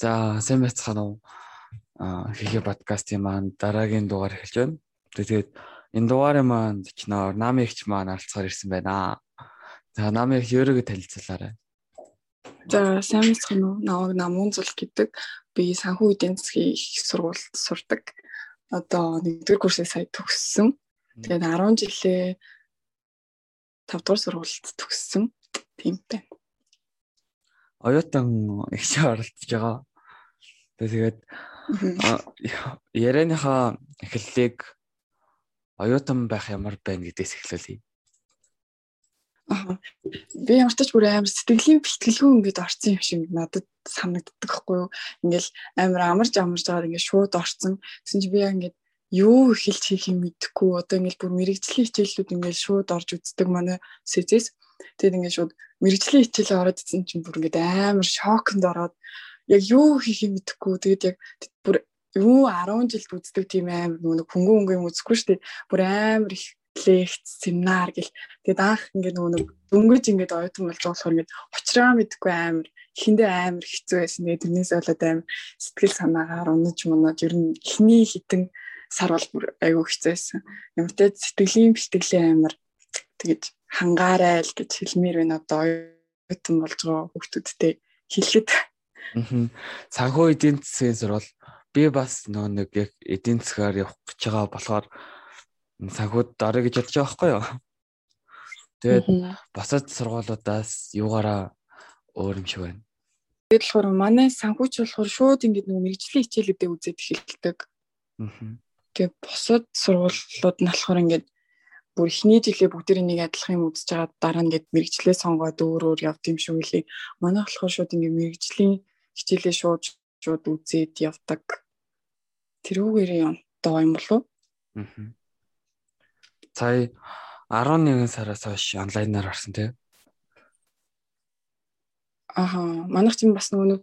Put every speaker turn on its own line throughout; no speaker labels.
За сайн байцгаана уу? Хийхэ подкастын маань дараагийн дугаар эхэлж байна. Тэгээд энэ дугаарын маань зочноор Намигч маань оролцохоор ирсэн байна. За Намигч өөрийгөө танилцуулаарай.
За сайн байцгаана уу? Намайг Намун зул гэдэг. Би санхүү эдийн засгийн их сургуульд сурдаг. Одоо 1-р курсыг сая төгссөн. Тэгээд 10 жилээ 5-р сургуульд төгссөн. Тийм байна.
Оюутан ихшээ оролцож байгаа. Тэгээд ярианыхаа эхлэлийг оюутан байх ямар байна гэдээс эхлүүлье.
Би ямар ч бүр амар сэтгэлийн бэлтгэлгүй ингээд орсон юм шиг надад санагддаг хгүй юу. Ингээл амар амарч амарч байгаа ингээд шууд орсон. Гэсэн чи би яг ингээд юу эхэлж хийх юм мэдэхгүй одоо ингээл бүр мэрэгжлийн хичээлүүд ингээл шууд орж үздэг манай сэзэс. Тэгээд ингээд шууд мэрэгжлийн хичээлээ ороод идсэн чинь бүр ингээд амар шоконд ороод яг юу хийх юм мэдэхгүй. Тэгээд яг бүр юу 10 жилд үздэг тийм амар нэг хөнгөн хөнгөн юм үзэхгүй шүү дээ. Бүр амар их лекц, семинар гэл. Тэгээд анх ингээд нөгөө нэг дөнгөж ингээд оюутан болж болохоор ингээд очроо мэдхгүй амар ихэндээ амар хэцүү байсан. Тэгээд тэрнээс болоод амар сэтгэл санаагаар унаж мунаж ер нь эхний хитэн сар бол айгүй хэцүү байсан. Ямар ч сэтгэлийн бэлтгэлийн амар тэгэж хангаарай л гэж хэлмээр байна одоо оюутан болж байгаа хүмүүсттэй хэлэхэд
Санхүү эдийн засгийн сурвал би бас нөө нэг яг эдийн засгаар явах гэж байгаа болохоор санхүүд орё гэж бодож байгаа байхгүй юу. Тэгээд босод сургуулиудаас юугаараа өөр юм шиг байна.
Тэгээд болохоор манай санхүүч болохоор шууд ингэ нэг мэрэгжлийн хичээлүүдээ үзээд эхэлдэг. Тэгээд босод сургуулиуд нь болохоор ингээд бүр эхний жилээ бүгдээр нэг адилхан юм үзэж байгаа дараа нь гээд мэрэгчлээ сонгоод өөр өөр явд юм шиг үлээ. Манай болохоор шууд ингэ мэрэгжлийн хичээлээ шууд шууд үзээд явдаг. Тэрүүгээр явдаг юм болов уу? Аа.
Сая 11 сараас хойш онлайнаар орсон тийм.
Аа, манайх чинь бас нөгөө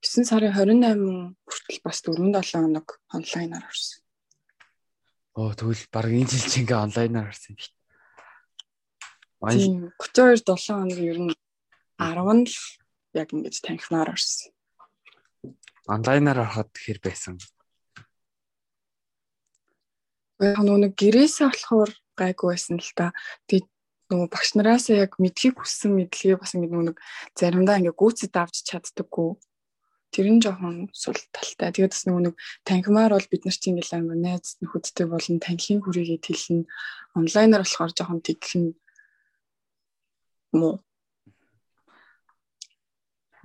9 сарын 28 хүртэл бас 4-7 хоног онлайнаар орсон.
Оо тэгвэл баг энэ жил чи ингээ онлайнаар орсон юм
дээ. Тийм 32 7 хоног ер нь 10 л яг ингэж танхимаар орсон
онлайнаар ороход хэр байсан?
Яг нэг гэрээсээ болохоор гайгүй байсан л та. Тэгээд нөгөө багш нараас яг мэдхийг хүссэн мэдлэгээ бас ингэ нэг заримдаа ингээ гүйцэд авч чаддаггүй. Тэр нь жоохон сул талтай. Тэгээд бас нөгөө нэг танхимаар бол бид нар чинь ингээл амар найз нөхөдтэй болон танхимын хүрээгээ тэлнэ. Онлайнаар болохоор жоохон тэгхэн муу.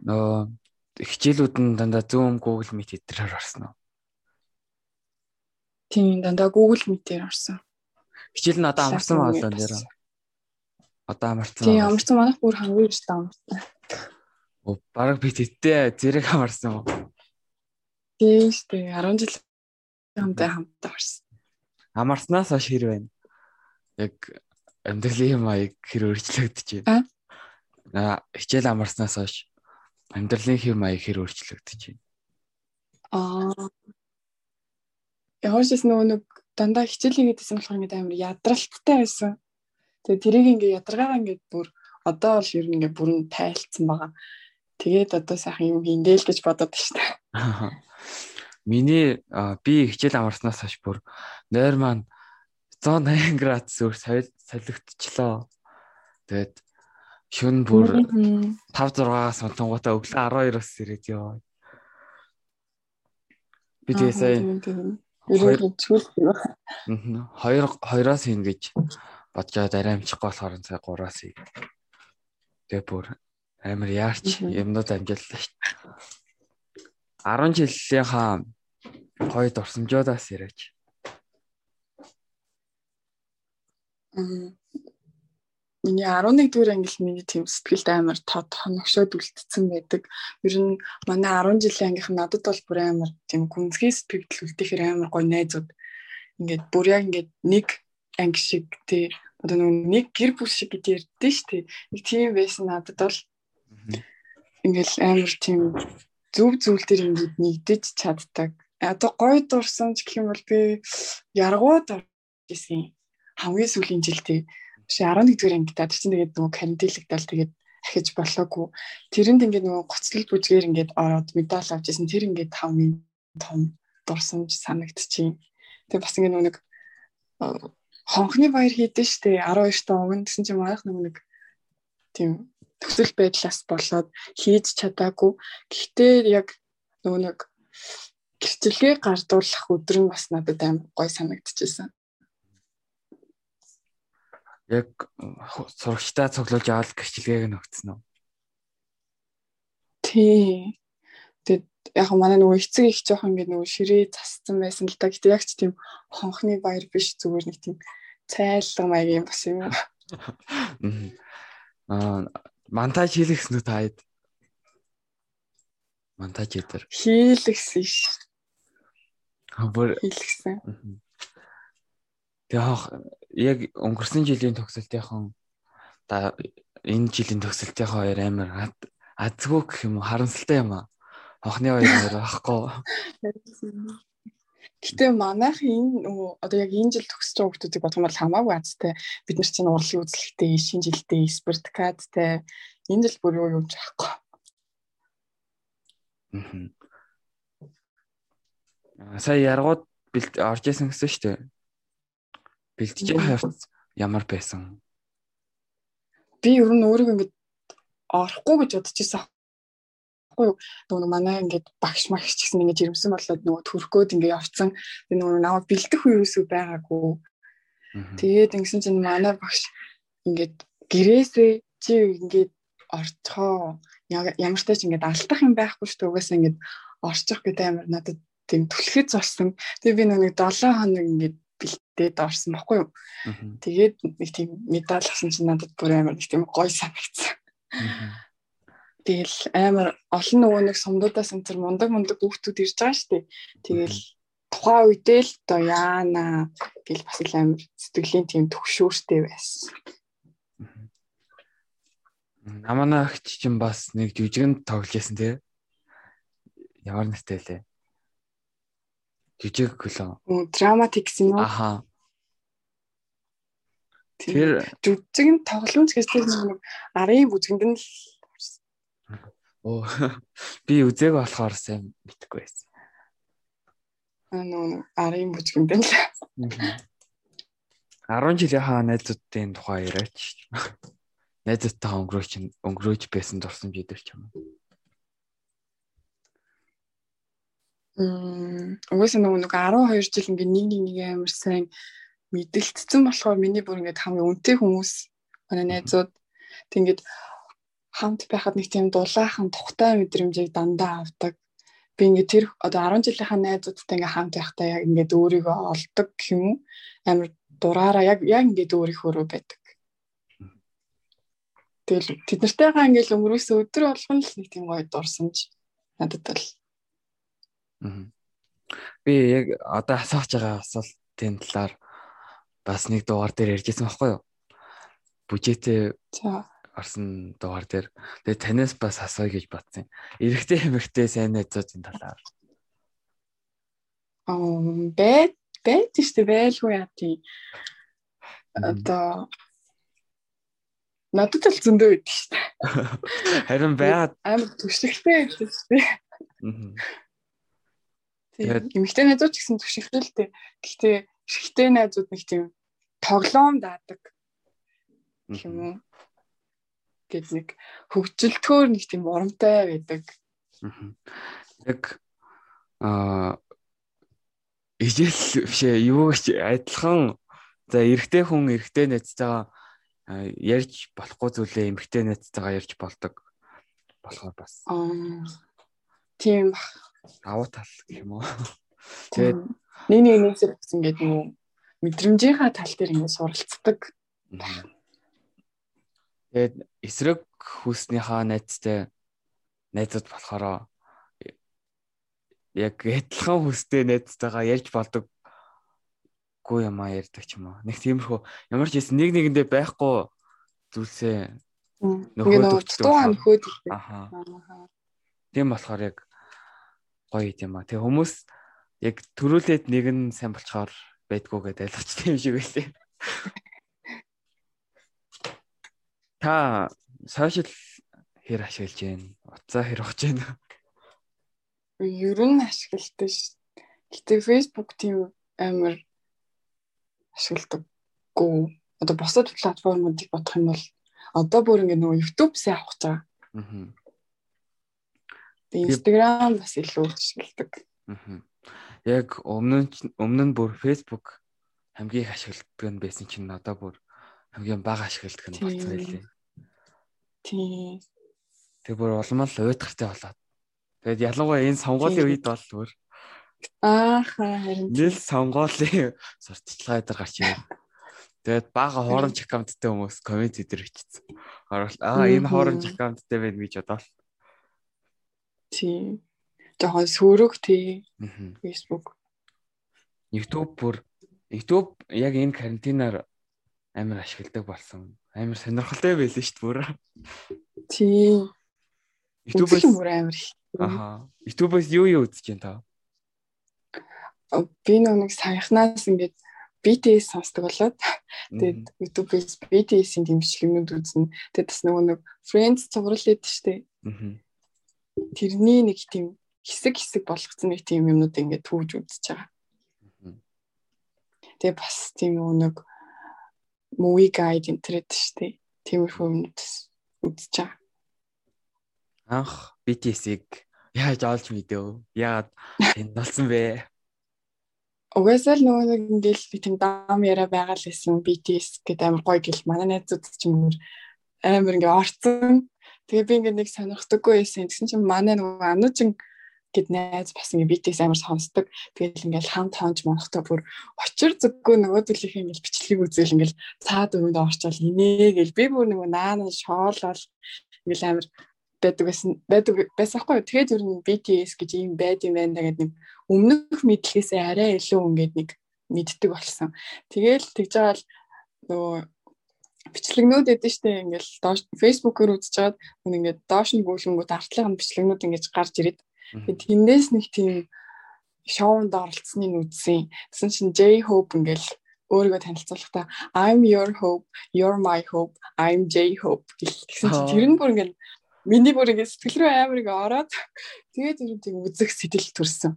нөө хичээлүүд нь дандаа Zoom, Google Meet эдгээр орсон уу?
Тийм дандаа Google Meet-ээр орсон.
Хичээл нь одоо амарсан болоо нэр. Одоо амарсан.
Тийм амарсан манайх бүр хамгийн их амарсан.
Оо баг би тэттэй зэрэг амарсан уу?
Тийм шүү дээ 10 жил хамтаа хамтаа орсон.
Амарснаас хойш хэр байна? Яг амьдралын маяг хэр өөрчлөгдөж байна? Аа хичээл амарснаас хойш амьдралын хэв маяг хэр өөрчлөгдөж байна?
Аа. Яаш нөгөө нэг дандаа хичээлээ гэдсэн болохоор ингээд амар ядралттай байсан. Тэгээ тэрийг ингээд ядаргаагаа ингээд бүр одоо бол ер нь ингээд бүрэн тайлцсан байгаа. Тэгээд одоо сайхан юм хийндэл гэж бодоод дээ.
Миний би хичээл амарснаас хойш бүр нойр маань 180 градус өөр солигдчихлоо. Тэгээд Шүн бүр 5 6-аас унтангуудаа өглөө 12-оос ирээд ёо. Би тэгээ сая хоёр хоёроос хийн гэж бодjоод арай амжихгүй болохоор сая 3-аас хий. Тэгээ бүр амар яарч юмнууд амжилтлаа шүү дээ. 10 жилийнхаа гоё дурсамжуудаас яриач.
Миний 11 дугаар ангил миний тийм сэтгэлд амар тод хоногшоод үлдсэн байдаг. Ер нь манай 10 жилийн ангийнх нь надад бол бүр амар тийм гүнзгий сэтгэл үлдэхэр амар гоё найзууд. Ингээд бүр яг ингээд нэг анги шиг тий одоо нэг гэр бүл шиг гэж ярьдэн шүү дээ. Нэг тийм байсан надад бол ингээл амар тийм зөв зүйл төр ингээд нэгдэж чаддаг. Одоо гоё дурсан ч гэх юм бол би яргууд гэсэн хамгийн сүүлийн жил тий Биш 11 дугаар ангидаа тэр чинь тэгээд нөгөө карантинлагдал тэгээд ахиж болоогүй. Тэрэнд ингээд нөгөө гоцлол бүжгээр ингээд ороод медаль авч ирсэн. Тэр ингээд 5 минут том дурсамж санагдчихээн. Тэгээ бас ингээд нэг хонхны баяр хийдэж штэ 12 та өгөн гэсэн чинь манайх нэг тийм төсөл байдлаас болоод хийж чадаагүй. Гэхдээ яг нөгөө нэг гэрчлэгээ гардуулах өдөр нь бас надад амар гой санагдчихсан.
Яг сурагчтай цуглуулж аваад гэрчлэгээг нь өгцөн үү?
Тий. Тэгээд яг манай нөгөө эцэг их жоох ингээд нөгөө ширээ засцсан байсан л да. Гэтэ яг ч тийм хонхны баяр биш зүгээр нэг тийм цайлга маягийн бас юм.
Аа монтаж хийлгэсэн үү таад? Монтаж дээр.
Хийлгэсэн ш.
Хабар
хийлгэсэн.
Тэгээ яг өнгөрсөн жилийн төгсөлтийнхэн та энэ жилийн төгсөлтийнхөө хоёр амар азгүй гэх юм уу харамсалтай юм аа. Хонхны хоёр байхгүй.
Гэтэ манайх энэ нөгөө одоо яг энэ жил төгсөж байгаа хүмүүсийг бодох юм бол хамаагүй азтай. Бид нар чинь урлагийн үзлэгтэй, шинэ жилдээ спирткадтай энэ жил бүр юу юм жаахгүй.
Аа. Сая яргууд орж исэн гэсэн шүү дээ. Байгаа хавц ямар байсан?
Би ер нь өөрийгөө ингэж орохгүй гэж бодож ирсэн байхгүй юу. Нөгөө манай ингээд багш магш ч гэсэн ингээд жирэмсэн болоод нөгөө төрхөөд ингээд явцсан. Тэгээ нөгөө наваа бэлдэх үеэсүү байгаагүй. Тэгээд ингэсэн чинь манай багш ингээд гэрээсээ чи ингээд орцгоо ямар ч тач ингээд алдах юм байхгүй шүү дээ. Угаасаа ингээд орчих гэдэг амар надад тийм түлхэц болсон. Тэгээ би нэг 7 хоног ингээд бэлтээд орсон баггүй юу. Тэгээд нэг тийм медаль авсан чинь надад бүр амар нэг тийм гоё санагдсан. Тэгэл амар олон нөгөө нэг сумдуудаас энэ төр мундаг мундаг хүүхдүүд ирж байгаа шүү дээ. Тэгэл тухайн үедээ л одоо яана гэл бас л амар сэтгэлийн тийм төгшөөртэй байсан.
Наманаагч чинь бас нэг жүжигэнд тоглож байсан тий. Ямар нэртэй лээ? Жүжиг хөлөө.
Драматикс юм уу?
Аха.
Тэр жүжигэн тоглоомч гэж тэр нэг арын бүжгэнд нь
Оо би үзег болохоор сайн мэдхгүй байсан.
Аа нөө арын бүжгэнд л.
10 жилийнхаа найзуудын тухай яриач. Найзуудтай өнгөрөөч өнгөрөөж байсан дурсамж идэр ч юм уу.
Мм угсаа нөгөө нэг 12 жил ингээ нэг нэг нэг амар сайн мэдлэгдсэн болохоор миний бүр ингээ хамгийн үнэтэй хүмүүс манай найзууд тэгээд хамт байхад нэг тийм дулаахан тухтай мэдрэмжийг дандаа авдаг. Би ингээ тэр одоо 10 жилийнхаа найзуудтай ингээ хамт байхдаа яг ингээ өөрийгөө олдог юм уу? Амар дураараа яг яг ингээ өөрийнхөө рүү байдаг. Тэгэл тэд нартайгаа ингээл өнгөрөөсөн өдөр болгон л нэг тийм гоё дурсамж надад бол
Би яг одоо асууж байгаа асуултын талаар бас нэг дугаар дээр ярьжсэн байхгүй юу? Бүжээтэй орсон дугаар дээр тэгээ танаас бас асууя гэж бодсон. Эрэгтэй эмэгтэй сайн найзуудын талаар.
Аа бэт бэт ихтэй байлгүй яа тий. Одоо надад л зөндөө байдаг шүү дээ.
Харин байгаад
амар түшигтэй байдаг шүү дээ. Тэгээд эмэгтэй найзууд ч гэсэн түшигтэй. Гэхдээ шигтэй найзууд нэг тийм тоглоом даадаг юм уу? Гэт нэг хөгжилтөөр нэг тийм урамтай байдаг.
Яг аа ижил бишээ юу ч адилхан за эрэгтэй хүн эрэгтэй найзтайгаа ярьж болохгүй зүйлээ эмэгтэй найзтайгаа ярьж болдог болохоор бас.
Тийм
давуу тал гэх юм уу. Тэгээд
нэг нэг нэгсэр бас ингээд нөгөө мэдрэмжийнхаа тал дээр ингээд суралцдаг.
Тэгээд эсрэг хүүснийхаа найзтай найзууд болохоор яг адилхан хүстэй найзтайгаа ярьж болдог гүй юм а ярьдаг ч юм уу. Нэг тиймэрхүү ямар ч хэсэн нэг нэгэндээ байхгүй зүйлсээ
нөхөд өгдөг.
Аха. Тийм болохоор яг гоё юм а. Тэгээ хүмүүс яг төрүүлээд нэг нь сайн болчоор байдгүй гэдээ ойлгочтой юм шиг байлээ. Та сошиал хэр ашиглаж байна? Утсаа хэр ухаж байна?
Ер нь ашигладаг ш. Гэтэ Facebook тийм амар ашигладаггүй. Одоо бусад платформуудыг бодох юм бол одоо бүр ингэ нөгөө YouTube-сээ авах гэж байгаа. Аа. Instagram бас илүү ашигладаг.
Аа. Яг өмнө нь өмнө нь бүр Facebook хамгийн их ашигладаг нь байсан чинь одоо бүр хамгийн бага ашигладаг нь болсон байлээ.
Тийм.
Тэг бүр улмал уйдгартай болоод. Тэгэд ялангуяа энэ сонгуулийн үед бол бүр
ааха харин
нэл сонгуулийн сурталчилгаа дээр гарч ирээ. Тэгээд бага хооронд аккаунттай хүмүүс комент дээр бичсэн. Аа энэ хооронд аккаунттай байна гэж бодоол.
Тийм. Жохон сүрэг тий. Facebook.
YouTube бүр YouTube яг энэ карантинаар амар ашигладаг болсон. Амар сонирхолтой байлээ шүү дээ бүр.
Тийм.
YouTube-с
бүр амар их.
Аха. YouTube-с юу юу үзэж байна та?
Би нэг саяхнаас ингээд BTS сонсдог болоод тэгээд YouTube-с BTS-ийн дэмжлэгнүүд үзнэ. Тэгээд бас нөгөө нэг Friends цуврал лээд штэ. Тэрний нэг тийм хэсэг хэсэг болгоцсон нэг тийм юмнууд ингээд түүж үзэж байгаа. Тэгээ бас тийм нэг movie guide интернет штэ. Тиймэрхүү юмнууд үзэж байгаа.
Анх BTS-ийг яаж олж мэдв? Яагаад энэ болсон бэ?
Угаасаа л нөгөө нэг ингээл би тийм дам яриа байгаа л байсан BTS гэдэг амар гоё гэл манай найзууд ч юм уу амар ингээ орцсон. Тэгээ би ингээ нэг сонирхдаггүй байсан. Тэгсэн чинь манай нөгөө ануучин гэд найз бас ингээ BTS амар сонсдог. Тэгэл ингээл хамт хаанч монхтой бүр очир зүггүй нөгөөдөлийнх ингээл бичлэг үзэл ингээл цаад өрөөнд орчвол инээ гэл би бүр нөгөө наана шоолол ингээл амар байдаг байсан байдаг байсан хгүй. Тэгээд ер нь BTS гэж юм байд юм байна гэдэг нэг өмнөх мэдлэгээс арай илүү ингээд нэг мэддэг болсон. Тэгээл тэгж байгаа л нөгөө бичлэгнүүд эдэн штэ ингээл доош фэйсбүүкээр үзчихээд хүн ингээд доош нь гүйлэнгүүд артлын бичлэгнүүд ингэж гарч ирээд тэндээс нэг тийм шоунд оролцсныг үзсэн. Тэгсэн чинь J Hope ингээл өөрийгөө танилцуулахдаа I'm your hope, you're my hope, I'm J Hope гэсэн чинь тэр нь бүр ингээл Миний бүр ингэ сэтгэл рүү амар ингэ ороод тэгээд нь тийм үзэх сэтэл төрсөн.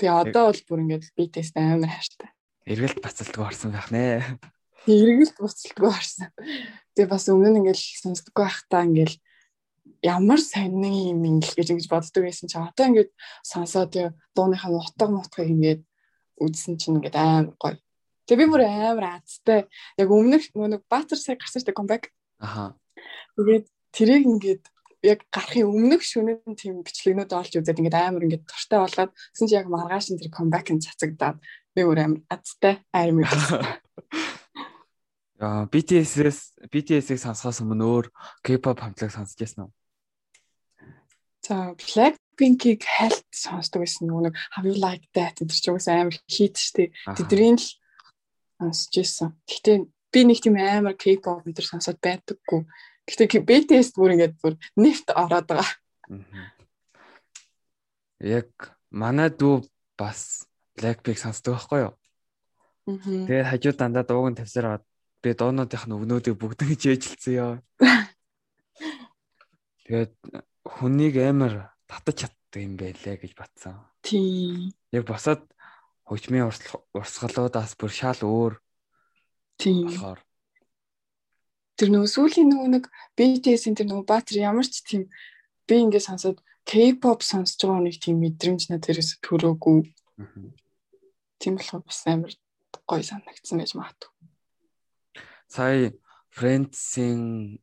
Тэгээ одоо бол бүр ингэ би тест амар хайртай.
Эргэлт бацалтгүй орсон байх нэ.
Эргэлт бацалтгүй орсон. Тэгээ бас өмнө нь ингээл сонсдоггүй байхдаа ингээл ямар сонин юм ингээл гэж ингэж боддог байсан чи одоо ингээд сонсоод дууныхаа нутаг нутгийг ингээд үзсэн чинь ингээд амар гоё. Тэгээ би бүр амар азтай. Яг өмнөх нэг Баатар сая гарсан дээ comeback.
Аха.
Тэгээд тэрийг ингээд яг гарахын өмнөх шөнийн тийм бичлэгнүүд олж үзээд ингээд амар ингээд туртай болгоод гэсэн чи яг маргааш нь тэр comeback нь цацагдаад би өөр амар азтай.
Аа BTS-с BTS-ийг сонсохоос өмнө өөр K-pop хамтлаг сонсож байсан уу?
За Blackpink-ийг хальт сонсдог байсан нөгөө How You Like That гэдэг ч угсаа амар хит штэ. Тэдний л сонсож байсан. Гэхдээ би нэг тийм амар K-pop энэ төр сонсоод байдаггүй. Гэтэ BTS бүр ингээд бүр нефт ороод байгаа.
Яг манай дүү бас Blackpink сонсдог байхгүй юу? Тэгээд хажууд дандаа дууг нь тавьсаар аваад би дуунуудынх нь өгнөөдийг бүгд гэж ээжилсэн ёо. Тэгээд хүнийг амар татаж чаддаг юм байлээ гэж батсан.
Тийм.
Яг босоод хөгжмийн урсгалуудаас бүр шал өөр.
Тийм. Болохоор тэр нөгөө сүүлийн нөгөө нэг BTS-ийн тэр нөгөө Баатар ямар ч тийм би ингээд сонсоод K-pop сонсож байгаа нэг тийм мэдрэмж тэрээс төрөөгүй. Тийм болохоор бас амар гоё санагдсан байж магадгүй.
Сая Friends-ийн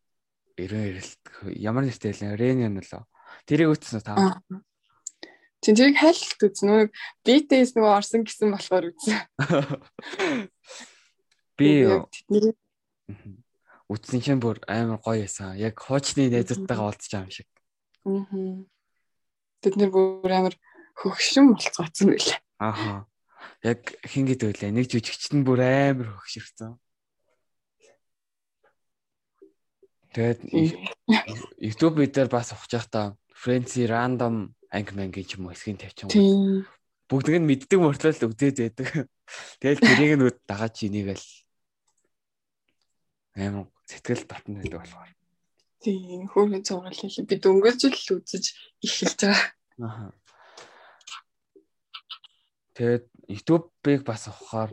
92-т ямар нэртэй вэ? Reunion лөө. Тэрийг үзсэн үү та?
Чин тэрийг хайлт үзсэн. Нөгөө BTS нөгөө орсон гэсэн болохоор үзсэн.
Би үтсэн чинь бүр амар гоё байсан. Яг хуучны найзуудтайгаа уулзч байгаа юм шиг.
Аа. Тэд нэр бүр амар хөгшин болцгооцсон байлаа.
Ааха. Яг хин гэдэг үлээ. Нэг жүжигчт нь бүр амар хөгшөрсөн. Тэгээд YouTube дээр бас ухаж байхдаа Frenzy random ангман гэж юм уу эсгийн тавьчихсан. Бүгдийг нь мэддэг мөртлөө л өгдөөд байдаг. Тэгэл тэрийг нь дагаж инийг л амар сэтгэл татна гэдэг болохоор.
Тийм хөөрхөн цуврал хийх би дөнгөж л үзэж эхэлж байгаа.
Аа. Тэгээд YouTube-ыг бас ухаар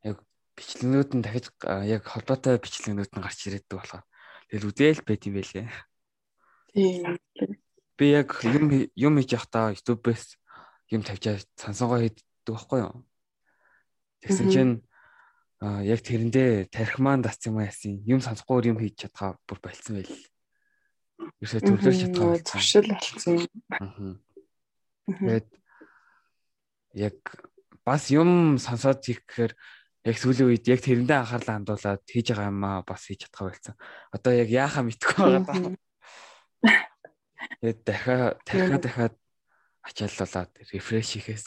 яг бичлэгнүүд нь дахиж яг холбоотой бичлэгнүүд нь гарч ирээддэг болохоор тэгэл үзээл байт юм байлээ.
Тийм.
Би яг юм юм хийж явахдаа YouTube-ээс юм тавьчаа сансангоо хийдэг байхгүй юу? Тэгсэн чинь а яг тэрэндээ тархиман дац юм яасан юм сонсохгүй юм хийж чадхаа бүр болцсон байл. Ерөөсөө төрлөж чадхаа
туршил болсон.
Аа. Тэгээд яг бас юм сонсоод хийх гэхээр яг сүүлийн үед яг тэрэндээ анхаарлаа хандуулаад хийж байгаа юм аа бас хийж чадхаа болсон. Одоо яг яахаа мэдгүй байгаа даа. Тэгээд дахиад дахиад дахиад ачааллуулаад рефреш хийхээс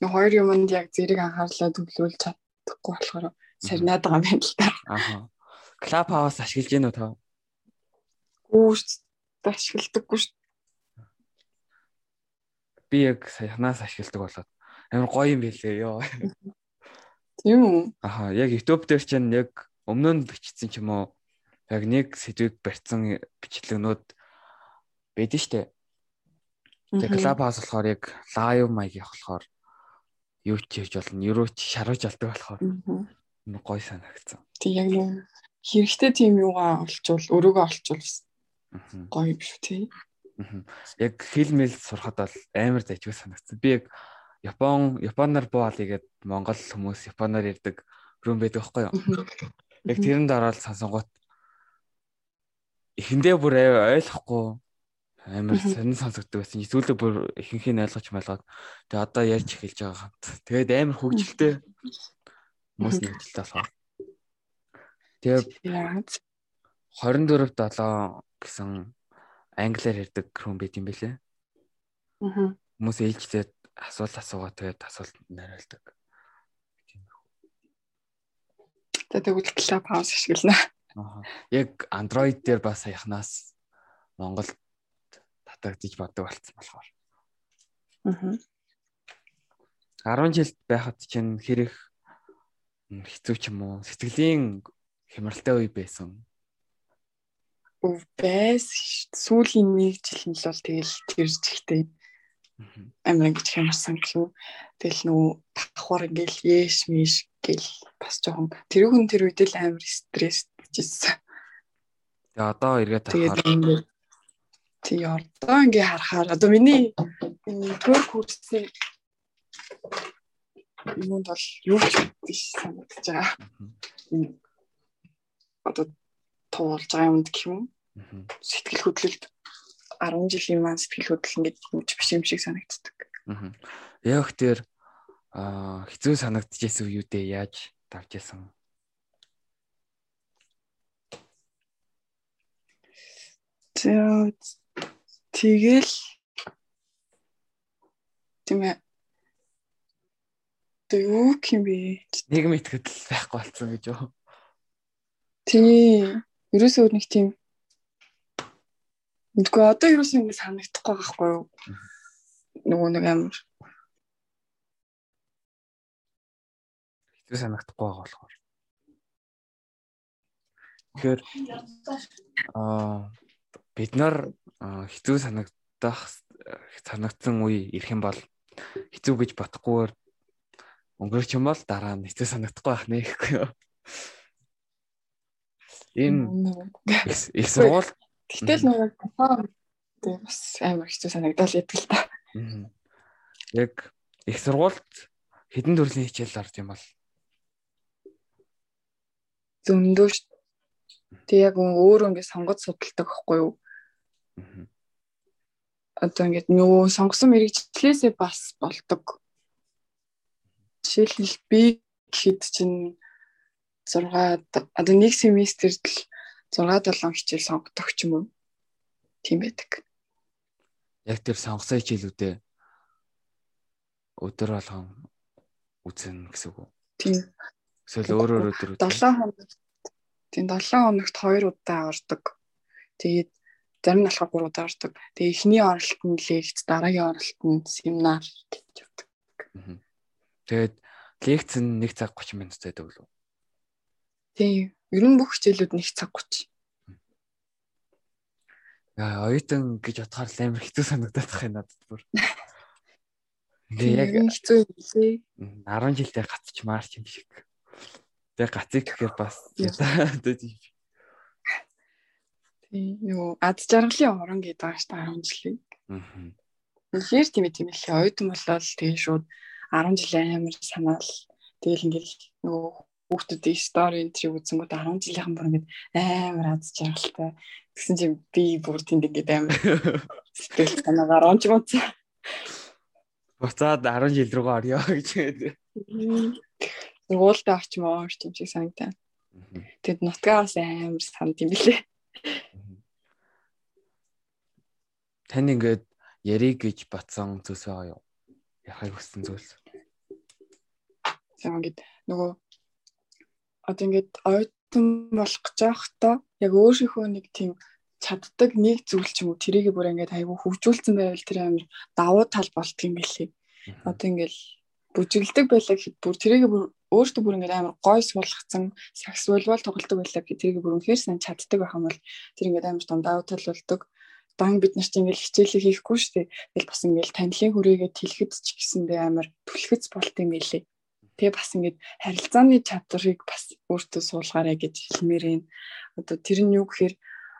Нэг хоёр юмд яг зэрэг анхаарлаа төвлөрүүлж чадахгүй болохоор сарнаад байгаа юм байна л та.
Аа. Club House ашиглаж гинөө тав?
Дээ. Ашигладаггүй шүү.
Би яг саяхнаас ашигладаг болоод амар гоё юм билээ ёо.
Тийм үү?
Аха, яг YouTube дээр чинь яг өмнө нь бичсэн ч юм уу яг нэг сэдвийг барьсан бичлэгнүүд байдэн штэ. Тэгээ хаус болохоор яг лайв маяг явах болохоор юу ч хийж болно, юу ч шаруулж алдаг болохоор гоё санагдсан.
Тэг яг нэг хэрэгтэй тийм юугаа олчвол өрөөгөө олчвол гоё биш үү тий.
Яг хэлмэл сурахад бол амар зайчгүй санагдсан. Би яг Япон Японоор боо алигээд Монгол хүмүүс Японоор ярьдаг рүүм байдаг байхгүй юу? Яг тэрэнд ороод сонсонгууд эхэндээ бүр ойлгохгүй амар сонин сонсогддог байсан. Зүйлээ бүр ихэнх нь ойлгож малгаад тэгээ одоо ярьж эхэлж байгаа хамт. Тэгээд амар хөвгөлтэй хүмүүс нэгдэлтэй болохоор. Тэгээ 24 7 гэсэн англиар ярьдаг хүн байт юм бэлээ.
Аа.
Хүмүүс ээлжлээд асуулт асуугаа тэгээд асуулт нариулдаг.
За тэгвэл хаус ашиглана.
Аа. Яг Android дээр бас саяхнаас Монгол татагдчих боддог болцсон болохоор.
Аа.
10 жил байхад чинь хэрэг хэцүү ч юм уу сэтгэлийн хямралтай үе байсан.
Үбэс сүүлийн нэг жил нь л бол тэгэл тэр зихтэй амир ингэж хямарсан гэхүү. Тэгэл нөгөө давхар ингээл яэш миш гэл бас жоохон тэр хүн тэр үед л амир стресстэйжсэн.
Тэгээ одоо эргээд
харахаар тий одоо ингээ харахаар одоо миний төр курсын юунд бол юу ч биш санагдаж байгаа. Одоо туулж байгаа юмд гэх юм. Сэтгэл хөдлөлд 10 жилийн маань сэтгэл хөдлөл ингээд юмч биш юм шиг санагддаг.
Аа. Яг тэр аа хэцүү санагдчихсэн үү дээ яаж давж?
За Тэгэл тийм ээ. Тэ юу юм бэ?
Нийгэм итгэл байхгүй болсон гэж юу?
Тий. Ерөөсөө нэг тийм Мэдгүй одоо ерөөсөө ингэ санагдахгүй байхгүй юу? Нөгөө нэг амар
хэцүү санагдахгүй байгаа болохоор. Тэгэхээр аа бид нар хэцүү санагдах санагдсан үе ирэх юм бол хэцүү гэж бодохгүйгээр өнгөрч юм бол дараа нь хэцүү санагдахгүй байх нэ гэхгүй юу. Энэ их сургууль
Гэтэл нөгөө тэгээ бас амар хэцүү санагдал яддаг л та.
Яг их сургуульд хэдэн төрлийн хичээл орж юм бол
зөндөө Тэг яг өөр ингэ сонгож судалдаг байхгүй юу? Одоо ингээд нөгөө сонгосон мэрэгчлээсээ бас болдог. Жишээлбэл би гэхэд чинь 6 одоо нэг семестрт л 6 7 хичээл сонгодог ч юм уу. Тийм байдаг.
Яг тэр сонгосон хичээлүүдээ өдөр болгон үзэн гэсэн үг үү?
Тийм.
Эсвэл өөр өөр өдөр
7 хоног Тийм 7 хоногт 2 удаа ордог. Тэгээд зарим нь болохоор 3 удаа ордог. Тэгээ эхний оролт нь лекц, дараагийн оролт нь семинар гэж явдаг.
Тэгээд лекц нь 1 цаг 30 минут байдаг лөө.
Тийм. Ер нь бүх хичээлүүд 1 цаг 30.
Яа, оюутан гэж бодохоор амар хэцүү санагдаад байгаа юм надад бүр. Ингээ яг
хэцүү юм лээ.
10 жилдээ гацчмаар юм шиг. Тэгээ гацыг гэхээр бас тийм.
Нөгөө ад жаргалын орон гэдэг байгаа шүү дээ 10 жилийн. Аа. Тэгэхээр тийм тийм л оюутан болоод тэгээ шууд 10 жил амар санаал тэгэл ингээл нөгөө хүүхдүүдийн стори энэ трийг үзэнгүүт 10 жилийнхэн бүр ингээд амар аз жаргалтай. Тэгсэн чинь би бүр тэнд ингээд амар сэтгэл санаагаар онж мууцаа.
Буцаад 10 жил рүү орё гэж хэлээ.
Сургуультай очимоо ч юм шиг санагдаа. Тэгэд нутгаас амар санд юм билээ.
Тань ингээд яриг гэж батсан зүйлс байгаа юу? Яхаг хүссэн зүйлс.
За ингээд нөгөө одоо ингээд оюутан болох гэж байхдаа яг өөрийнхөө нэг тийм чаддаг нэг зүйл ч юм уу тэрийг бүр ингээд айгүй хөгжүүлсэн байвал тэр амир давуу тал болт юм билий. Одоо ингээд бүжиглдэг байлаа гэхэд бүр тэрийг бүр өөртөө бүр ингээд амар гой суулгацсан сакс волейбол тоглолдог байлаа гэхэд тэрийг бүр үнэхээр сайн чаддаг байх юм бол тэр ингээд амар том давуу тал болдог дан бид нарт ингээл хичээлээ хийхгүй шүү дээ. Тэгэл бас ингээл танилын хүрээгээ тэлхэд ч гэсэндээ амар түлхэц болт юм билээ. Тэгээ бас ингээд харилцааны чадварыг бас өөртөө суулгаарай гэж хэлмээр юм. Одоо тэр нь юу гэхээр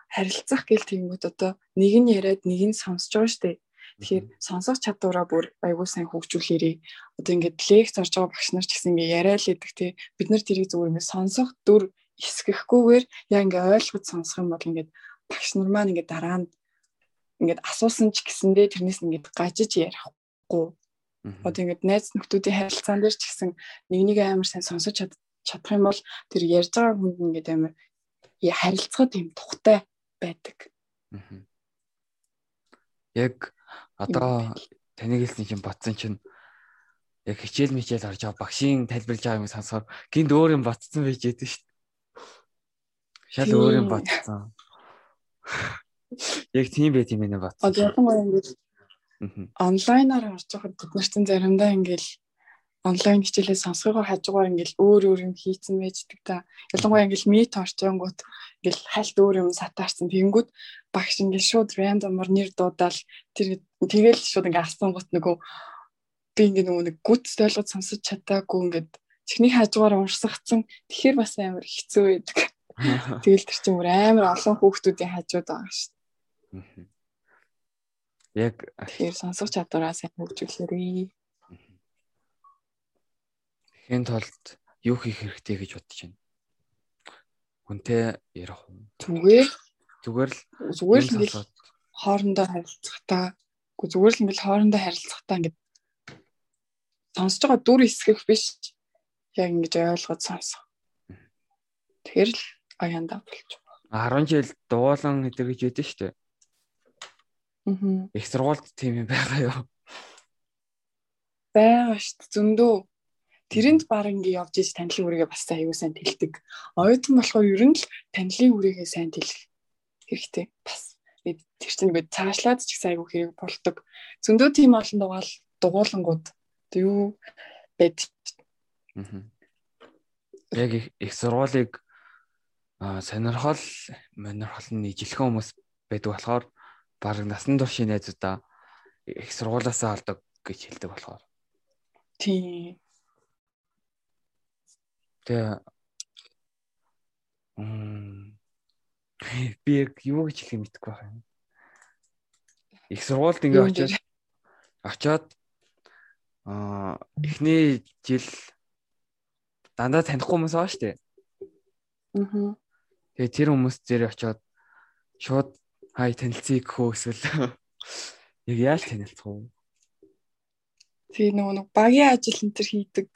харилцах гэл тэгэнгүүт одоо нэг нь яриад нэг нь сонсож байгаа шүү дээ. Тэгэхээр сонсох чадвараа бүр аягүй сайн хөгжүүлээрээ одоо ингээд лекц орж байгаа багш нар ч гэсэн ингээд яриа л идэг тий бид нар тэрийг зүгээр ингээд сонсох дүр эсгэхгүйгээр яа ингээд ойлгож сонсох юм бол ингээд багш нар маань ингээд дараа нь ингээд асуусан ч гэсэндээ тэрнээс ингээд гажиж ярихгүй. Одоо ингээд найз нөхдүүдийн харилцаан дээр ч гэсэн нэг нэг амар сайн сонсож чадах юм бол тэр ярьж байгаа хүнд ингээд амар харилцаад юм тухтай байдаг.
Яг одоо таныг хэлсэн чинь батсан чинь яг хичээл мичээл орж байгаа багшийн тайлбарлаж байгаа юм сонсохоор гинт өөр юм батцсан байж ядэн шүү дээ. Шал өөр юм батцсан. Яг тийм байт юм байна бат.
Одоо ялангуяа ингэж онлайнаар орж байхад бид нар чинь заримдаа ингээл онлайн хичээлээ сонсгохоо хажуугаар ингээл өөр өөр юм хийцэн байждаг та. Ялангуяа ингээл мит орчонгууд ингээл хальт өөр юм сатаарсан. Тэгэнгүүт багш ингээл шууд рандомор нэр дуудаал тэр тэгэл шууд ингээ авсан гот нөгөө би ингээ нөгөө нэг гүт ойлгож сонсож чадаагүй ингээд чихний хажуугаар уншсагцсан. Тэгэхээр бас амар хэцүү байдаг. Тэгэл тэр чинь амар олон хүүхдүүдийн хажууд байгаа шүү
Яг
тэгэхээр сонсох чадвараа сайн хөгжүүлээрэй.
Тэхийн тулд юу хийх хэрэгтэй гэж бодож байна? Хүнтэй ярих уу?
Зүгээр
зүгээр л
зүгээр л ингээл хоорондоо харилцахтаа үгүй зүгээр л ингээл хоорондоо харилцахтаа ингээд сонсож байгаа дүр хэсгэх биш яг ингэж ойлгоод сонсох. Тэгэхээр л аяндаа
байгаа. 10 жил дугуулan хэдэр гэж ядэн штэ.
Аа.
Их сургуульд тийм юм байгаа юу?
Бага шүү зөндөө. Тэрэнд баг ингээ явж иж танилын үргээ бас аюу сайн тэлдэг. Оюутан болохоор ер нь л танилын үргээ сайн тэлэх хэрэгтэй. Бас тэр чинь ингээ цаашлаад ч их аюу хэрэг болдог. Зөндөө тийм олон дугаал дугуулангууд юу байд.
Аа. Яг их сургуулийг сонирхол монирхол нь ижилхэн хүмүүс байдаг болохоор баг насан туршийн найзуудаа их сургуулаасаа алдаг гэж хэлдэг болохоор.
Тийм.
Тэгээ м би юу гэж хэлэх мэдэхгүй байна. Их сургуульд ингээ очиод очиод аа эхний жил дандаа танихгүй хүмүүс байгаа шүү дээ.
Аа.
Тэгээ тэр хүмүүс зэрэг очиод шууд хай танилцъя гэхөө эсвэл яг яаж танилцах вэ?
Тэгээ нөгөө нэг багийн ажил энэ төр хийдэг.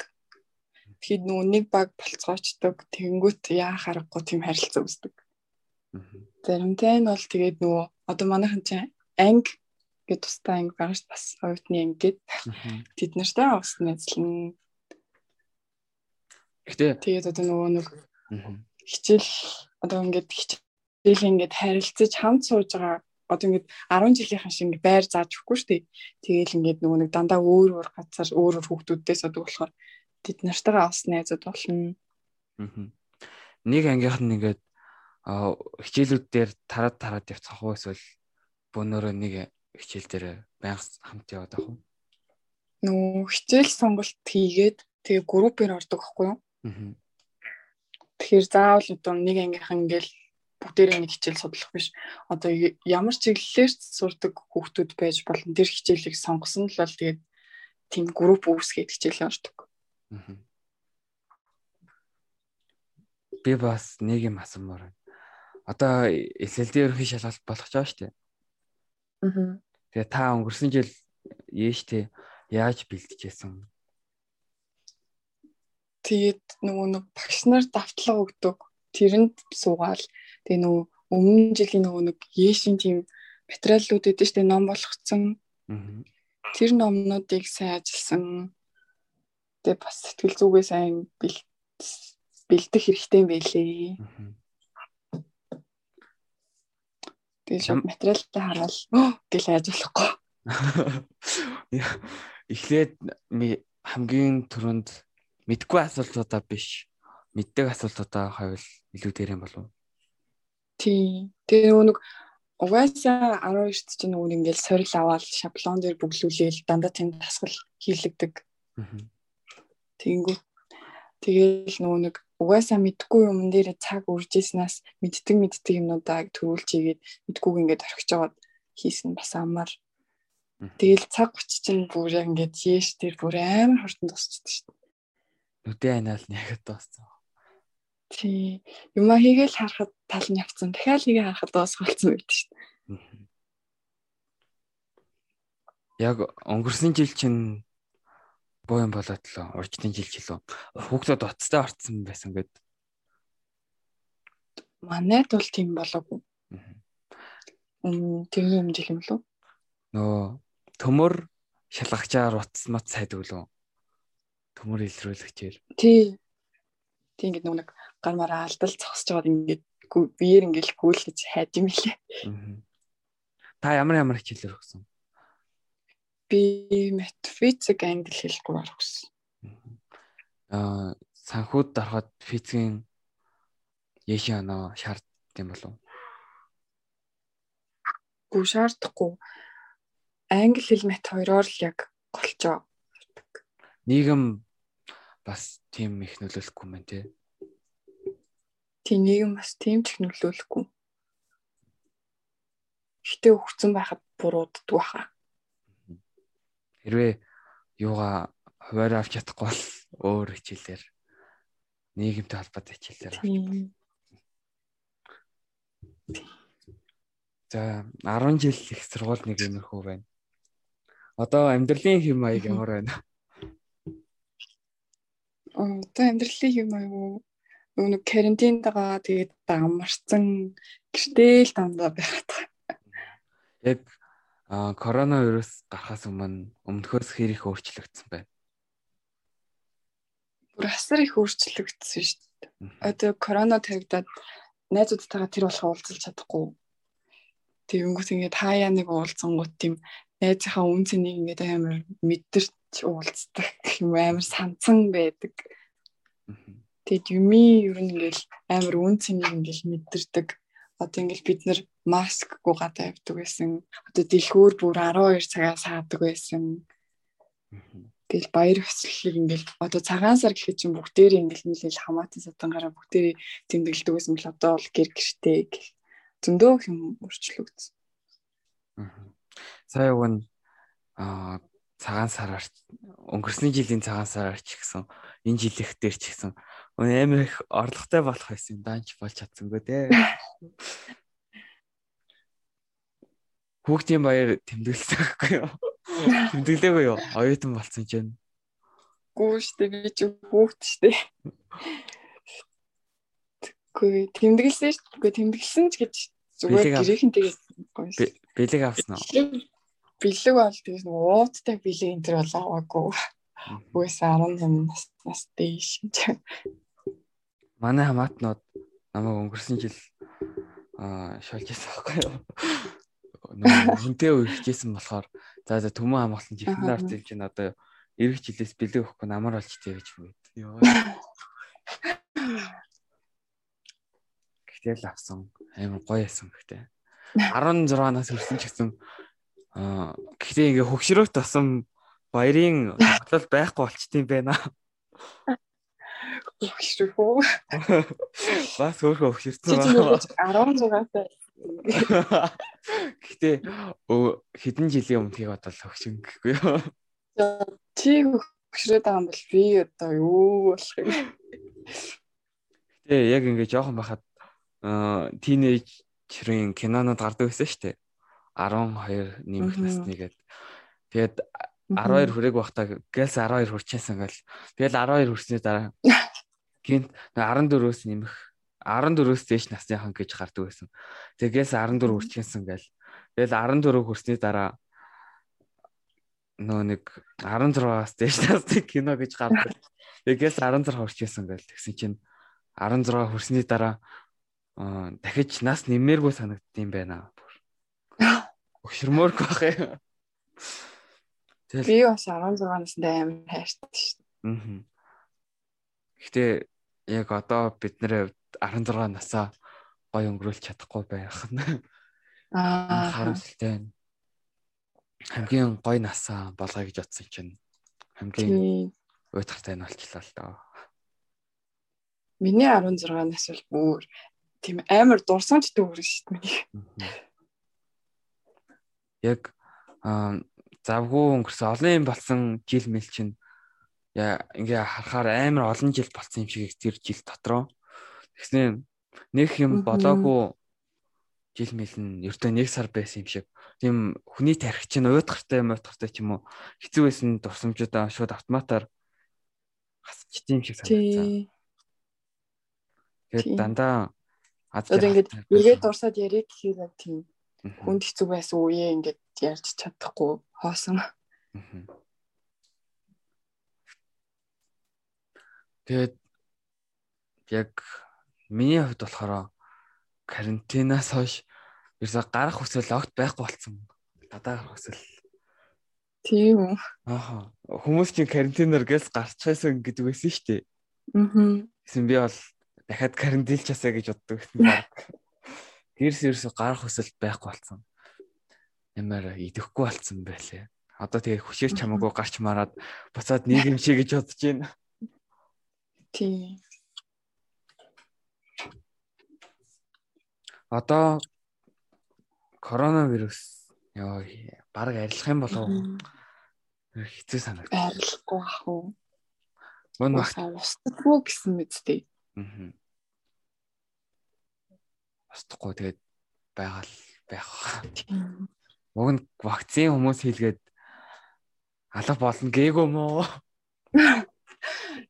Тэгэхээр нөгөө нэг баг болцоочдөг. Тэнгүүт яа харахгүй тийм харилцаа үүсдэг. Заримтай нь бол тэгээд нөгөө одоо манайхан чинь анги гэдэг тустай анги байгаа ш бас оюутны анги гэд. Тэд нартай бас найзлан.
Гэтэ
тэгээд одоо нөгөө нэг хичээл одоо ингээд хичээл Тэгэл ингээд харилцаж хамт сууж байгаа одоо ингээд 10 жилийнхэн шиг ингээд байр зааж өгөхгүй шүү дээ. Тэгэл ингээд нөгөө нэг дандаа өөр өөр газар өөр өөр хүүхдүүдээс одог болохоор тэд нартайгаа бас найзууд болно.
Аа. Нэг ангийнх нь ингээд хичээлүүд дээр тараад тараад явцгаах уу эсвэл бөөнөрөө нэг хичээл дээр байнга хамт яваад байх уу?
Нөө хичээл сонголт хийгээд тэгээ группээр ордог байхгүй юу?
Аа.
Тэгэхээр заавал одоо нэг ангийнхан ингээл бүгдээрээ нэг хичээл судлах биш. Одоо ямар чиглэлээр сурдаг хүүхдүүд байж болон тэр хичээлийг сонгосон л бол тэгээд тийм групп үүсгээд хичээл ордог.
Би бас нэг юм асуумаар байна. Одоо SLD ерөнхий шалгалт болох шүү дээ.
Аа.
Тэгээ та өнгөрсөн жил ээжтэй яаж бэлтжижсэн?
Тэгээд нөгөө нэг багш нар давтлага өгдөг. Тэрэнд суугаал. Тэгээ нөгөө өмнө жилийн нөгөө нэг ээшийн тийм материалууд өгдөө штэ ном болгоцсон. Тэр номнуудыг сайн ажилласан. Тэгээ бас сэтгэл зүгээ сайн бэлдэх хэрэгтэй юм байлээ. Тэгээ шууд материалтай хараад гэл ажиллахгүй.
Эхлээд хамгийн түрүүнд мэдгүй асуултуудаа биш мэддэг асуултуудаа хавьл илүү дээр юм болов.
Тий. Тэгээ нөгөө нэг угаасаа 12-т чинь нөгөө ингээл сорил аваад шаблон дээр бүглүүлээл дандаа тийм тасгал хийлэгдэг. Тэнгүү. Тэгээл нөгөө нэг угаасаа мэдгүй юм дээр цаг үржижснаас мэддэг мэддэг юмнуудаа төрүүлж игээд мэдгүйг ингээд орхиж жагаад хийсэн бас амар. Тэгэл цаг 30 чинь бүр яг ингээд яэш тэр бүр амар хурдан тусчихдээ шүү дээ
нүдэн айнаал нэгэд дууссан.
Тий. Юма хийгээл харахад тал нь явцсан. Дахиад хийгээ харахад дуусгалцсан байд шүү дээ.
Яг өнгөрсөн жил чинь боо юм болоод лөө. Уржтын жил ч лөө. Хүүхдүүд утастай орцсон байсан гэд.
Манайд бол тийм болоогүй. Мм тэрний өмнө жил юм лөө.
Нөө төмөр шалгагчаар утас мат сайдаг лөө төмөр илрүүлэгчээр.
Тий. Тий ингээд нэг гар мараа алдал зогсож байгаад ингээд биеэр ингээд гүйлгэж хайж юм лээ.
Та ямар ямар хичээлээр өгсөн?
Би метафизик англи хэл гураар өгсөн.
Аа санхүүд дарахад физикийн яшин оноо шаарддаг юм болов уу?
Гүү шаардахгүй. Англи хэл мет хоёроор л яг голчоо.
Нийгэм бас тийм их нөлөөлөхгүй мэн тий.
Тийм нийгэм бас тийм ч их нөлөөлөхгүй. Гэтэ өгцөн байхад бурууддаг баха.
Хэрвээ юугаа хуваар авч чадахгүй бол өөр хичээлээр нийгэмтэй холбоотой хичээлээр авч. За 10 жил их сургууль нэг юмрхүү байна. Одоо амьдралын хэм маяг ямар байна?
одоо амьдралын юм аюу нэг карантинд байгаа тэгээд амарсан гэртэл дандаа байгаад.
Яг коронавирус гарахаас өмнө өмнөхөөс хэр их өөрчлөгдсөн байна?
Бүр асар их өөрчлөгдсөн шүү дээ. Одоо корона тавигдаад найзуудтайгаа тэр болох уулзалж чадахгүй. Тэгэнгүүт ингээд хаяа нэг уулзсангууд тийм найзынхаа үн цэнийг ингээд амар мэдэрч уулздаг юм амар санцсан байдаг. Тэгэд юмий ер нь ингээл амар үн цэнийг ингээл мэдэрдэг. Одоо ингээл бид нар маскгүй гадаа явдаг байсан. Одоо дэлгүүр бүр 12 цагаас саадаг байсан. Тэгэл баяр хөслөлийг ингээл одоо цагаан сар гэхэд чинь бүгдээр ингээл нийлэл хамаатан сатангаараа бүгдээр тэмдэглэдэг байсан бол одоо бол гэр гэртэй гэх зөндөө юм өөрчлөгдсөн.
Сая уг аа цагаан сараар өнгөрсний жилийн цагаан сараар ч гэсэн энэ жилийнх дээр ч гэсэн амар их орлоготой болох байсан даанч болж чадсангүй те. Хүүхдийн баяр тэмдэглэсэн байхгүй юу? Тэмдэглээгүй юу? Оюутан болсон чинь.
Гүү штэ би ч хүүхд штэ. Үгүй тэмдэглэсэн штэ. Үгүй тэмдэглэсэн ч гэж зүгээр гэрээхэнтэйгээ
бэлэг авсан уу?
бэлэг бол тэгээс нэг ууттай бэлэг энэ төр бол аваагүй. Үгүйс 18 нас нас дээш.
Манай хамаатнууд намайг өнгөрсөн жил аа шалж байсан байхгүй юу? Хүнтэй үе хичээсэн болохоор за за төмөн хамгаалсан чихэнд арт юм чинь одоо эргэж жилээс бэлэг өгөхгүй намар болж тээ гэж бүгд. Йоо. Гэтэл авсан амар гоё ясан гэхдээ. 16-наас хүрсэн ч гэсэн аа гэхдээ ингээ хөгшрөөт тасан баярын бодлол байхгүй болчтiin байна.
Хөгшрөх үү?
Бас өөрөө хөгшөрсөн
байна. 16-тай.
Гэхдээ хэдэн жилийн өмнөхийг бодвол хөгшин гэхгүй юу?
Чи хөгшрөөд байгаа юм бол би одоо юу болох юм?
Гэтэ яг ингээ жоохон бахад тинейжрийн кинонод гардаг байсан шүү дээ. 12 нэмэх насны гээд. Тэгээд 12 хүрээг байхдаа гэлс 12 хүрчээсэн гэл. Тэгэл 12 хүрсний дараа гинт 14-өөс нэмэх 14-өөс дээш насныхан гэж гардаг байсан. Тэгээс 14 хүрчээсэн гэл. Тэгэл 14 хүрсний дараа нөө нэг 16-аас дээш насны кино гэж гардаг. Тэгээс 16 хүрчээсэн гэл. Тэгсэн чинь 16 хүрсний дараа дахиж нас нэмээргүй санагдсан юм байна. Өгшөрмөрг бах юм.
Тэгэл би бас 16 настай амар хайртай шүү. Аа.
Гэтэ яг одоо бидний 16 насаа гой өнгөрүүлж чадахгүй байх нь. Аа. Харамсалтай байна. Хамгийн гой насаа болгоё гэж бодсон чинь хамгийн уйтгартай нь болчихлоо л доо.
Миний 16 нас бол бүр тийм амар дурсамж дүүрэн шүү дээ.
Яг аа завгүй өнгөрсөн. Олон юм болсон жил мэл чинь яа ингээ харахаар амар олон жил болсон юм шиг тэр жил дотроо. Тэгснэ нэг юм болоогүй жил мэл нь ердөө нэг сар байсан юм шиг. Тийм хүний тарих чинь уйдгартай юм уйдгартай ч юм уу. Хэцүү байсан дурсамжуудаа шууд автоматар хасчих тийм шиг санагдсан. Тэгээд дандаа
аз ингээд эргээд дурсаад яриг гэхээр тийм. Хүнд хэцүү байсан үеэ ингээд ярьж чадахгүй хоосон.
Тэгээд яг миний хувьд болохоор карантинаас хойш ерөөсө гарах хүсэл огт байхгүй болсон. Дадаа гарах хүсэл.
Тийм.
Ааха. Хүмүүс чинь карантинаар гэлс гарчихсан гэдэг байсан шүү дээ.
Аа.
Гэсэн би бол дахиад карантинлчаасаа гэж боддог гэсэн баг. Гэрс ерөөсө гарах хүсэл байхгүй болсон. Ямар идэхгүй болсон байлээ. Одоо тэгээ хүшээр чамаагүй гарч мараад буцаад нэг юм шиг гэж бодож байна.
Тийм.
Одоо коронавирус ёо баг арилах юм болов хэцүү санагдав.
Арилахгүй ах уу.
Мөн
багт устдаггүй гэсэн мэт дээ.
Аа устдахгүй тэгээд байгаал байх. Уг нь вакцин хүмүүс хийлгээд алга болно гээгөө мó.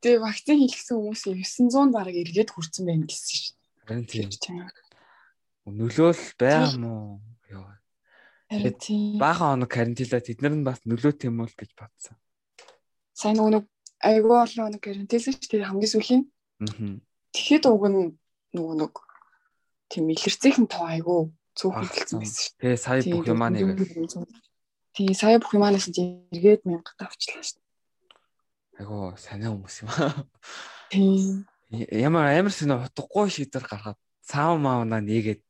Тэгээ вакцин хийлгэсэн хүмүүс 900 бараг эргээд хүрсэн байна гэсэн шүү.
Харин тийм. Нөлөөл байгаа мó. Йоо. Баахан оног карантинлаа тэд нар нь бас нөлөөт юм уу гэж бодсон.
Сайн нөгөө айгүй олон оног карантинлсэн шүү дээ хамгийн сүүлийн.
Аа.
Тэгэхэд уг нь нөгөө нэг тийм илэрцээхэн тоо айгүй цөөхөн болсон байсан шүү.
Тэгээ сая бүх юм аа нэг.
Тэгээ сая бүх юм аанаас эргээд мянга тавчлаа шүү.
Айгүй санаа хүмүүс юм аа.
Тийм.
Ямар амар сонир утгагүй шийдвэр гаргаад цаав маавна нэгээд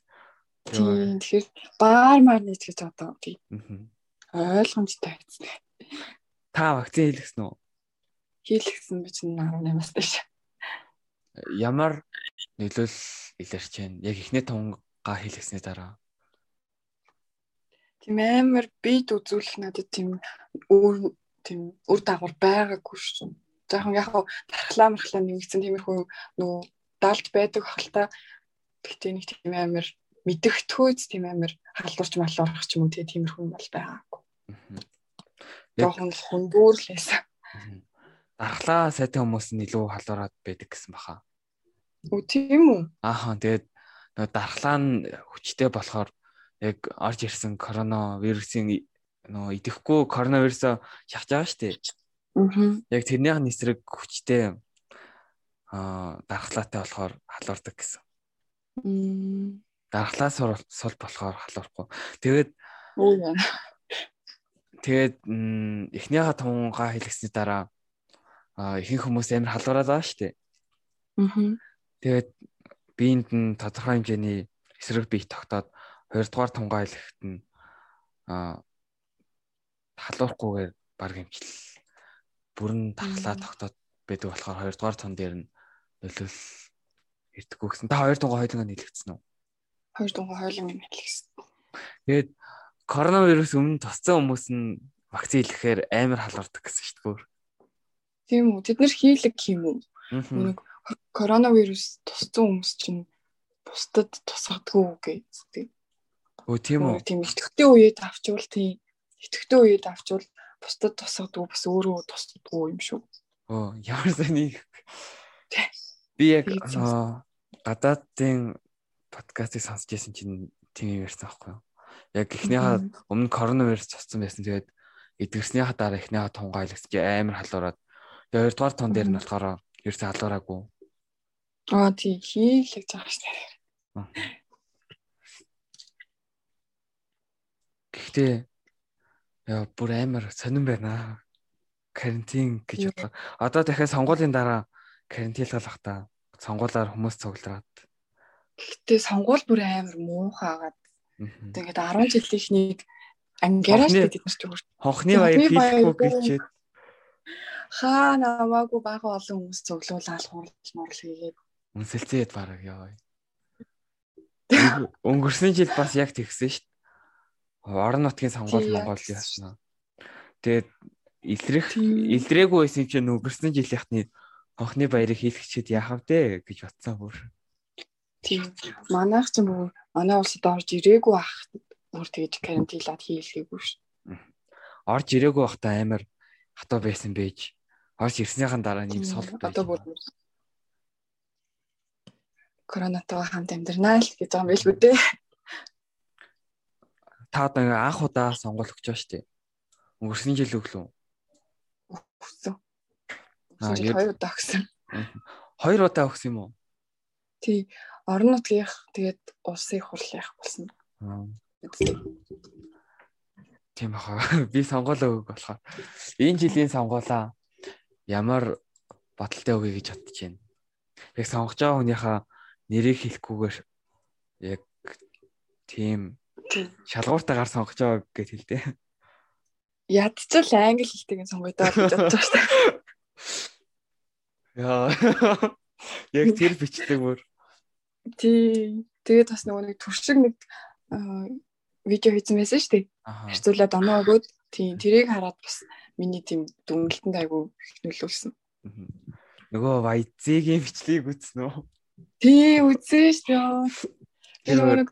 тэгэхээр баар маар нэж гэж одоо тийм. Ойлгомжтой байсан.
Та вакцин хийлгэсэн үү?
Хийлгэсэн би чинь 18-аас дэш.
Ямар нөлөөл илэрч байна. Яг ихний тунгаа хийлгэсний дараа.
Тийм амар бид үзүүлэх надад тийм өөр тийм үр дагавар байгаагүй шүү. Захан яг тархлаа мархлаа нэгсэн тиймэрхүү нөгөө далд байдаг хальта гэхдээ нэг тийм амар мэдрэхтгүйц тийм амар халуурч малуурах ч юм уу тиймэрхүү бол байгаагүй. Жохон хүндүүрлээс.
Дархлаа сайтай хүмүүс нь илүү халуураад байдаг гэсэн баха.
Үгүй тийм үү?
Аахан тэгээд нөгөө дархлаа нь хүчтэй болохоор яг орж ирсэн коронавирусын нөгөө идэхгүй коронавирусоо шахаж байгаа шүү дээ.
Аа.
Яг тэрнийх нь эсрэг хүчтэй аа дархлаатай болохоор халуурдаг гэсэн.
Мм.
Дархлаа сул болохоор халуурахгүй. Тэгээд. Тэгээд эхнийхээ тунгаа хэлгэсний дараа ихэнх хүмүүс амар халуураад байгаа шүү дээ.
Аа.
Тэгээд биеинд нь тодорхой хэмжээний эсрэг бие тогтоод хоёрдугаар тунгаа хэлэхэд нь а халуурахгүйгээр баг хэмжил бүрэн тархлаа тогтоод байдаг болохоор хоёрдугаар тун дээр нь нөлөөл ирдэггүй гэсэн. Та хоёр тунгаа хойлонго нийлэгдсэн үү?
Хоёр тунгаа хойлонго нийлэгдсэн.
Тэгээд коронавирус өмнө тусцсан хүмүүс нь вакцин хийлгэхээр амар халуурдаг гэсэн шүү дээ.
Тийм үү. Тэд нэр хийлэг юм уу? Нэг коронавирус тусцсан хүмүүс чинь бусдад тусгадгүй гэдэг.
Өө тийм үү.
Тийм итгэвтэй үед авчвал тийм итгэвтэй үед авчвал бусдад тусгадгүй бас өөрөө тусдаггүй юм шүү.
Оо ямар сони. Би яг гадаадын подкастыг сонсч байсан чинь тийм ярьсан байхгүй юу? Яг эхнийхээ өмнө коронавирус цоцсон байсан. Тэгээд эдгэрснийхаа дараа эхнийхээ тунгаа илгэсч амар халуураад тэгээд хоёрдугаар тун дээр нь болохоор ерөөсөө халуураагүй.
Аа тий хийлгэж байгаа шүү дээ.
Гэхдээ яа бүр амар сонирн байна карантин гэж бодлоо. Одоо дахиад сонгуулийн дараа карантинлах та сонгуулаар хүмүүс цуглараад.
Гэхдээ сонгуул бүр амар муухайгаад. Тэгээд 10 жилийнхнийг ангиараа шүү бид нар ч
хонхны баяр хийхгүй гэлчээд
хаа намаагүй бага олон хүмүүс цуглуулаад хурал мурал хийгээд
үнсэлцээд бараг яа. Өнгөрсөн жил бас яг тэгсэн шүү. Орон нутгийн сонгуул Монгол яасан. Тэгээд илрэх илрээгүй байсан чинь өнгөрсөн жилийнхний хонхны баярыг хийлгэчихэд яах вэ гэж бодсон бүр.
Тийм. Манайх ч бүр манай улсад орж ирээгүй ах бүр тэгж карантинлаад хийлгээгүй ш.
Орж ирээгүй бахта амар хатуу байсан байж. Орж ирснийхэн дараа нэм сул байж.
Одоо бүр коронавитойгоо хамт амьдрнаа л гэж байгаа юм билгүй дээ.
Та одоо анх удаа сонгол өгч байгаа шүү дээ. Өнгөрсөн жил өглөө
өгсөн. Аа хоёр удаа өгсөн.
Хоёр удаа өгсөн юм уу?
Тий. Орон нутгийнх тэгээд улсын хурлынх болсон.
Тийм баха. Би сонгуулаа өг болохоор энэ жилийн сонгуулаа ямар баталтай өгье гэж бодож байна. Яг сонгож байгаа хүнийхээ нэрийг хэлэхгүйгээр яг тийм шалгууртайгаар сонгож байгаа гэж хэлдэг
ядчил англи хэлтэйг сонгоёдоо гэж бодож дээ.
Яа. Яг тэр бичдэг бүр.
Тий. Тэгээд бас нөгөө нэг туршиг нэг видео хийсэн байсан шүү дээ. Харьцуулаад оноо өгөөд тий тэрийг хараад бас миний тийм дүнэлтэнд айгу нөлөөлсөн.
Нөгөө вайцгийн бичлэгийг үзсэн үү?
Тий үзсэн шүү дээ. Тэр нэг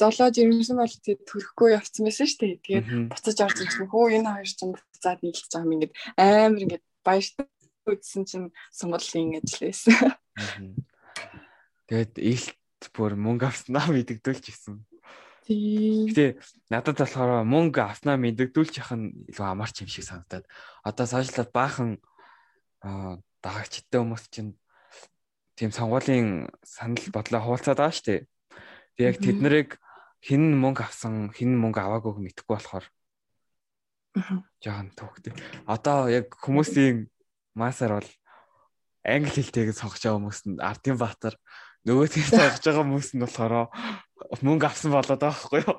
золоож ирсэн бол тэгээд төрөхгүй явцсан байсан шүү дээ. Тэгээд буцаж орж ирсэн. Хөө энэ хоёр ч буцаад нийлж байгаа юм ингээд амар ингээд баяртай үзсэн чинь сонголын ажилласан.
Тэгээд илт бүр мөнгө авснаа мэддэгдүүлж ирсэн. Гэтэ надад болохоор мөнгө авснаа мэддэгдүүлж яхах нь илүү амарч юм шиг санагдаад. Одоо сошиалд баахан дагагчтай хүмүүс чинь тийм сонгуулийн санал бодлоо хуулцаад байгаа шүү дээ. Тэг яг тэд нарыг хин мөнгө авсан хин мөнгө аваагүйг мэдэхгүй болохоор жаахан төвхтэй. Одоо яг хүмүүсийн масаар бол англи хэлтэйг сонгож байгаа хүмүүс нь Ардын Баатар нөгөөдгийг сонгож байгаа хүмүүс нь болохоор мөнгө авсан болоод байгаа байхгүй юу?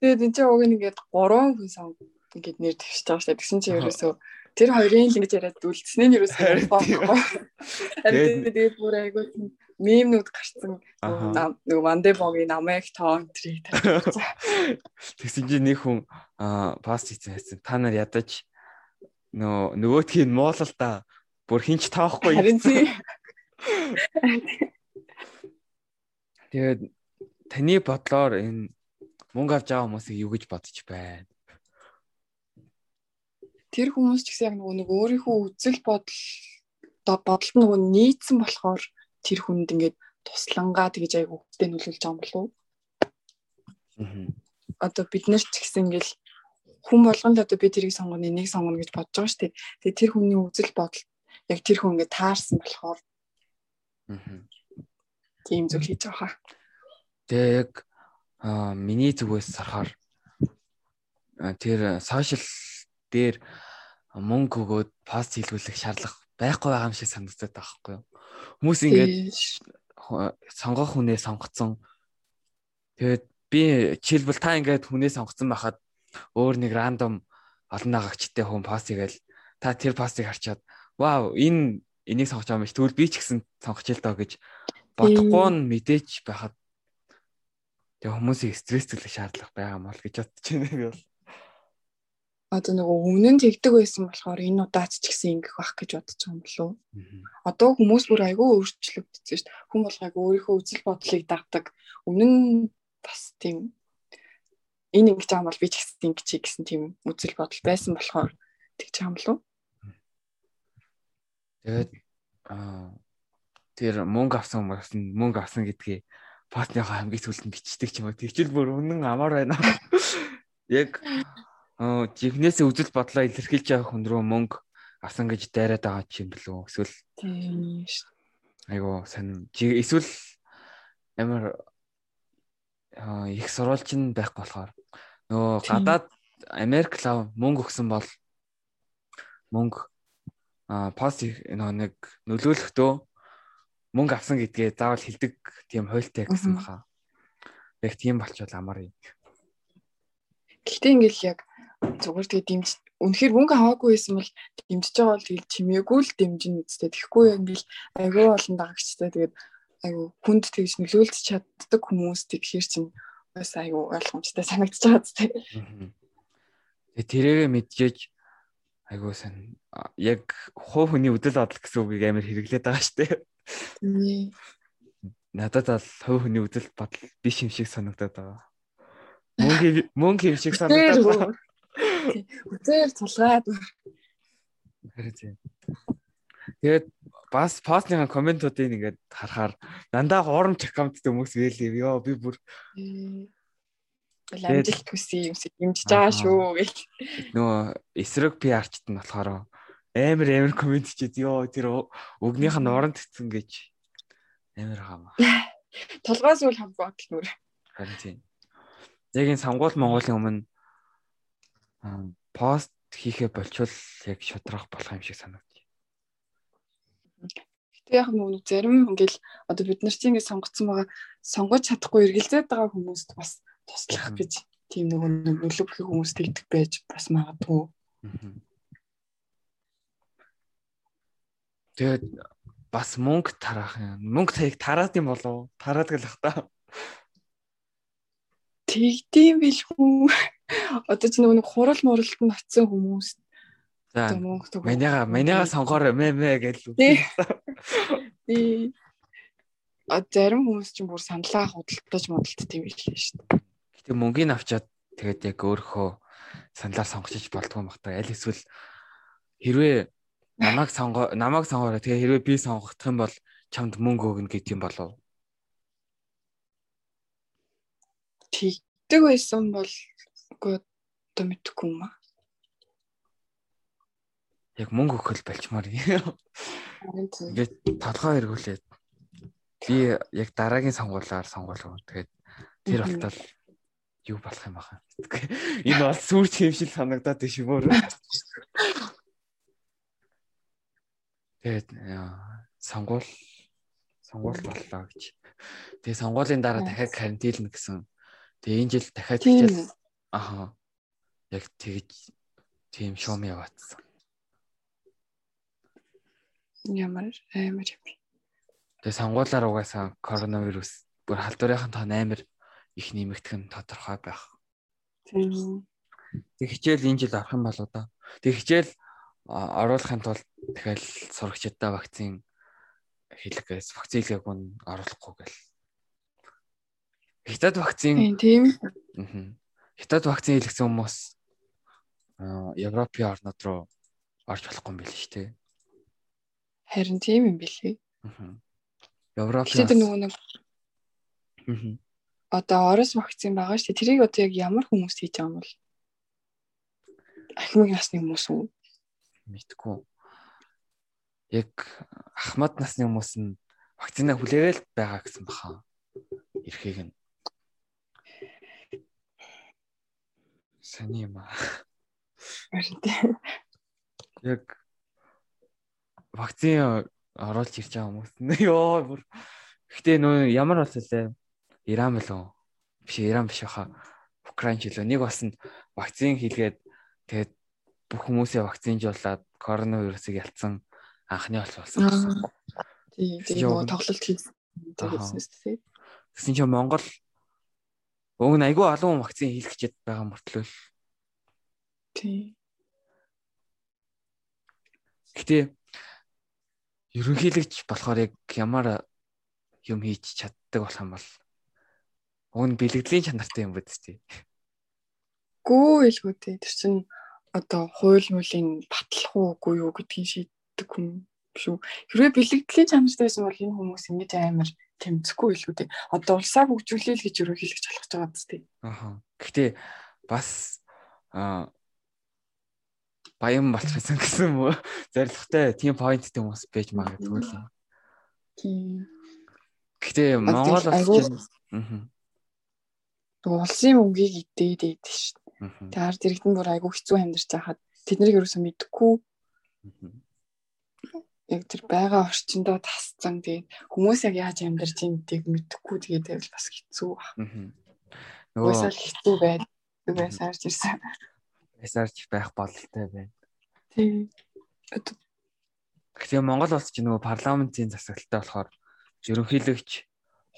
Тэгээд энэ чинь уг ингээд гурван хүн сонг ингээд нэр төвшиж байгаа шүү дээ. Тэгсэн чинь ерөөсөө тэр хоёрын л ингэж яриад үлдснээ нь ерөөсөө байхгүй. Тэгээд бүр айгүй мемнүүд гарсан нөгөө Ванде богийн намайг тоон трийг
тавьчихсан. Тэгсэн чинь нэг хүн паст хийсэн хайсан. Та нар ядаж нөгөө нөгөөдхийн муулал та бүр хинч таахгүй.
Харин тий.
Тэгээд таны бодлоор энэ мөнгө авч байгаа хүмүүсийг юу гэж бодож байна?
Тэр хүмүүс ч гэсэн яг нөгөө нэг өөрийнхөө үзэл бодол бодолд нөгөө нийцсэн болохоор тэр хүнд ингээд туслангаа тэгж айгу хөвгтэй нөлөөлж байгаа юм болов уу? Аа. Одоо бид нар ч гэсэн ингээл хүн болгонд одоо би тэрийг сонгоно энийг сонгоно гэж бодож байгаа шүү дээ. Тэгээ тэр хүний үзэл бодол яг тэр хүн ингээд таарсан болохоор аа. Тийм зүйл хийж байгаа хаа.
Тэгээ яг аа миний зүгээс сарахаар тэр сошиал дээр мөнгө өгөөд пост хийлгүүлэх шаардлага байхгүй байгаа юм шиг санагдаад байгаа байхгүй юу? Хүмүүс ингээд сонгох хүнээ сонгоцсон. Тэгээд би жишээлбэл та ингээд хүнээ сонгоцсон байхад өөр нэг рандом олон дагагчтай хүн пост хийгээл та тэр постыг харчаад вау энэ энийг сонгож байгаа юм биш. Тэгвэл би ч гэсэн сонгоч л доо гэж бодохгүй нь мэдээч байхад тэг хүмүүсийг стресслэх шаардлага байгаа мó л гэж бодож байна би бол
одоо нөгөө өмнө нь тэгдэг байсан болохоор энэ удаач ч гэсэн ингэх байх гэж бодож байгаа юм болов. Одоо хүмүүс бүр айгүй өөрчлөгдсөн шүү дээ. Хүн болгоог өөрийнхөө үзэл бодлыг дагдаг. Өмнө нь бас тийм энэ ингэж байгаа бол би ч гэсэн ингэж гэсэн тийм үзэл бодол байсан болохоор тэгж байгаа юм болов.
Тэгээд аа тэр мөнгө авсан хүмүүс мөнгө авсан гэдгийг постныхаа хамгийн сүүлд нь бичдэг ч юм уу. Тэгчил бүр үнэн амар байна. Яг аа жихнээсээ үзэл бодлоо илэрхийлж байгаа хүн рүү мөнгө авсан гэж дайраад байгаа ч юм бэлөө. Эсвэл
тийм шүү.
Айгу сонь. Эсвэл амар их сурвалж нь байхгүй болохоор нөгөө гадаад Америк лав мөнгө өгсөн бол мөнгө а пост нөгөө нэг нөлөөлөхдөө мөнгө авсан гэдгээ заавал хилдэг тийм хуйлтай гэсэн баха. Яг тийм болчвол амар юм.
Гэхдээ ингээл яг зүгээр тэгээ дэмж үнэхээр мөнгө аваагүй байсан бол дэмжиж байгаа бол тэгэл чимээгүй л дэмжинэ үстэй. Тэгэхгүй ингээл айгүй олон дагагчтай тэгээд айгүй хүнд тэгж нөлөөлж чаддаг хүмүүс тэгэхээр чинь бас айгүй ойлгомжтой санагдаж байгаа зү.
Тэгээ тэрээгээ мэдчихэж айгуу сан яг хуу хөний үдэл бодол гэсэн үгийг амар хэрэглээд байгаа штэ. Надад бол хуу хөний үдэл бодол биш юм шиг санагдаад байгаа. Мөнгө мөнгө юм шиг санагдаад байгаа.
Үзээр цулгаад.
Тэгээд бас постныхаа комментуудыг ингээд харахаар дандаа хоромч аккаунттай хүмүүс байлээ. Йоо би бүр
амжилт хүсье юм шиг юмжиж байгаа шүү гэх.
Нөгөө эсрэг PR-чт нь болохоор амар амар комент чид ёо тэр өгнийх нь уран тэтсэн гэж амар хаамаа.
Толгоос үл бодол нүр.
Харин тийм. Яг энэ сонгуул Монголын өмнө пост хийхэ болчвол яг шудрах болох юм шиг санагдав.
Гэтэ яг нөгөө зарим ингээл одоо бид нар чинь ингэ сонгоцсон байгаа сонгож чадахгүй эргэлзээд байгаа хүмүүст бас туслах гэж тийм нөгөө нөлөө бүхий хүмүүс тэгдэг байж бас магадгүй.
Тэгээд бас мөнгө тараах юм. Мөнгө таяг тараад юм болов? Тараад гэлэх та.
Тэгдэм билгүй. Одоо чи нөгөө хурал муралд нь очисон хүмүүс.
За манайга манайга сонгоор мэ мэ гэж үү.
Тий. А зарим хүмүүс чинь бүр саналаа худалдаж модалт тийм билээ шүү дээ.
Гэтэ мөнгөний авчаад тэгээд яг өөрийнхөө саналаар сонгочиж болдгоо бахта. Аль эсвэл хэрвээ намайг сонгоо намайг сонгоорой. Тэгээ хэрвээ би сонгох юм бол чамд мөнгө өгнө гэдэг юм болов.
Тэгдэг байсан бол үгүй одоо мэдхгүй юм аа.
Яг мөнгө өгөх болчмаар юм. Ингээд толгой эргүүлээд би яг дараагийн сонгуулаар сонгуулав. Тэгээд тэр болтол юу болох юм баха. Энэ бол сүрч хэмшил санагдаад тийш юм өөр. Тэгээд сонгуул сонгуул боллоо гэж. Тэгээ сонгуулийн дараа дахиад карантинлна гэсэн. Тэгээ энэ жил дахиад хичээл аха яг тэгж тийм шоум яваадсан.
Ямар амар юм.
Тэгээ сонгуулаар угаасаа коронавирус бүр халдварынхан тоон амар их нэмэгдэх нь тодорхой байх.
Тийм.
Тэг хичээл энэ жил авах юм болоо да. Тэг хичээл оруулахын тулд дахиад сурагчдаа вакцин хийлгээс вакцин хийлгээг нь оруулахгүй гэл. Хятад вакцин
тийм.
Хятад вакцин хийлгсэн хүмүүс Европын орнууд руу орж болохгүй юм шүү дээ.
Харин тийм юм билээ.
Европ
Хятад нөгөө нэг одоо орос вакцин байгаа шүү дээ. Тэрийг одоо яг ямар хүмүүс хийж байгаа юм бол? Ахмад насны хүмүүс үү?
Мэдгүй. Яг ахмад насны хүмүүс нь вакцина хүлээгээл байгаа гэсэн баха. Эрхийг нь. Саний юм аа. Яг вакцин оруулж ирж байгаа хүмүүс. Йоо бүр. Гэтэ нөө ямар бол лээ? Иран болов. биш Иран биш хаа. Украин ч илүү нэг бас нь вакцин хийлгээд тэгээд бүх хүмүүсээ вакцинжуулаад коронавирусыг ялцсан анхны бол болсон гэсэн.
Тийм тийм нөгөө тоглолт хийсэн.
Тэгсэн чинь Монгол уг нь айгүй олон вакцин хийх гэжэд байгаа мөртлөө.
Тийм.
Гэтэ ерөнхийлөгч болохоор яг ямар юм хийж чаддаг болох юм бол уг нь бэлгэдлийн чанартай юм биз дээ.
Гүү илгүү дээ. Тэр чинь одоо хууль муулийн батлах уугүй юу гэдгийг шийддэг хүн шүү. Хэрвээ бэлгэдлийн чанартай байсан бол энэ хүмүүс ингэж амар тэмцэхгүй илүү дээ. Одоо улсаа хөгжүүлээл гэж ерөнхийлөгч болох байгаа биз дээ.
Аа. Гэхдээ бас аа баян болчихсон гэсэн мө зоригтой тийм поинттэй хүмүүс байж магадгүй л.
Тийм.
Гэхдээ Монгол улс чинь
аа улсын мөнгийг идээд байдаг шүү. Тэгээ ард иргэдэн бүр айгүй хэцүү амьдарч байхад тэднийг ерөөсөө мэдэхгүй яг тэр байгаа орчиндөө тасцсан тэгээд хүмүүс яг яаж амьдарч байгааг мэдэхгүй тэгээд байвал бас хэцүү байна. Нөгөө хэцүү байл байсаарч ирсэн.
Байсаарч байх бололтой байна.
Тийм.
Тэгэхээр Монгол улс чинь нөгөө парламентын засаглалтай болохоор ерөнхийлөгч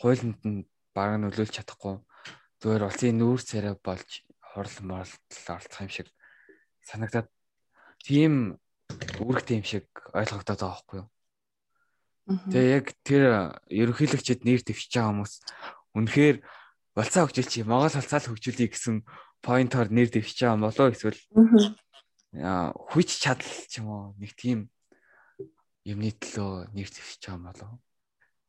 хуулинд нь баг нөлөөлж чадахгүй зүгээр улсын нүүр царай болж хурал моролтол оролцох юм шиг санагдаад тийм үүрэгтэй юм шиг ойлгогдоод байгаа байхгүй юу. Тэгээ яг тэр ерөнхийлөгчд нэр дэвшиж байгаа хүмүүс үнэхээр болцоо хөгжүүлчих юм. Монгол болцоо хөгжүүлье гэсэн поинтоор нэр дэвшиж байгаа болоо эсвэл хүч чадал ч юм уу нэг тийм юмны төлөө нэр дэвшиж байгаа болоо.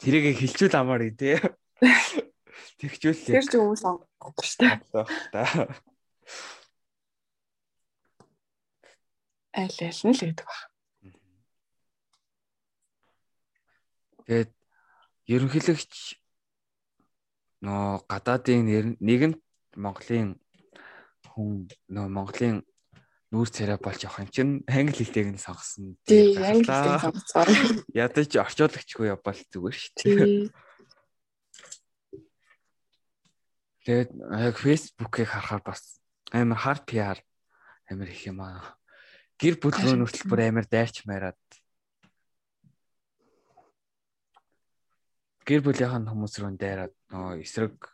Тэрийг хилчүүл амаар тий. Тэгчүүл.
Тэр ч хүмүүс сонгохгүй шүү
дээ.
Айл айл нь л гэдэг баг.
Тэгээд ерөнхийлөгч нөө гадаадын нэгэнт Монголын хүн нөө Монголын нүүр царай болж явах юм чинь англи хэлтэйг нь сонгосон.
Тийм, англи хэлтэйг сонгоцоор.
Ядаж орчуулагчгүй явбал зүгээр шүү дээ. Тэгээд яг фэйсбүүкийг харахаар бас амар хард PR амар их юм аа гэр бүл нөхцөл бүр амар дайрч мараад гэр бүлийнхэн хүмүүс рүү дайраад нөө эсрэг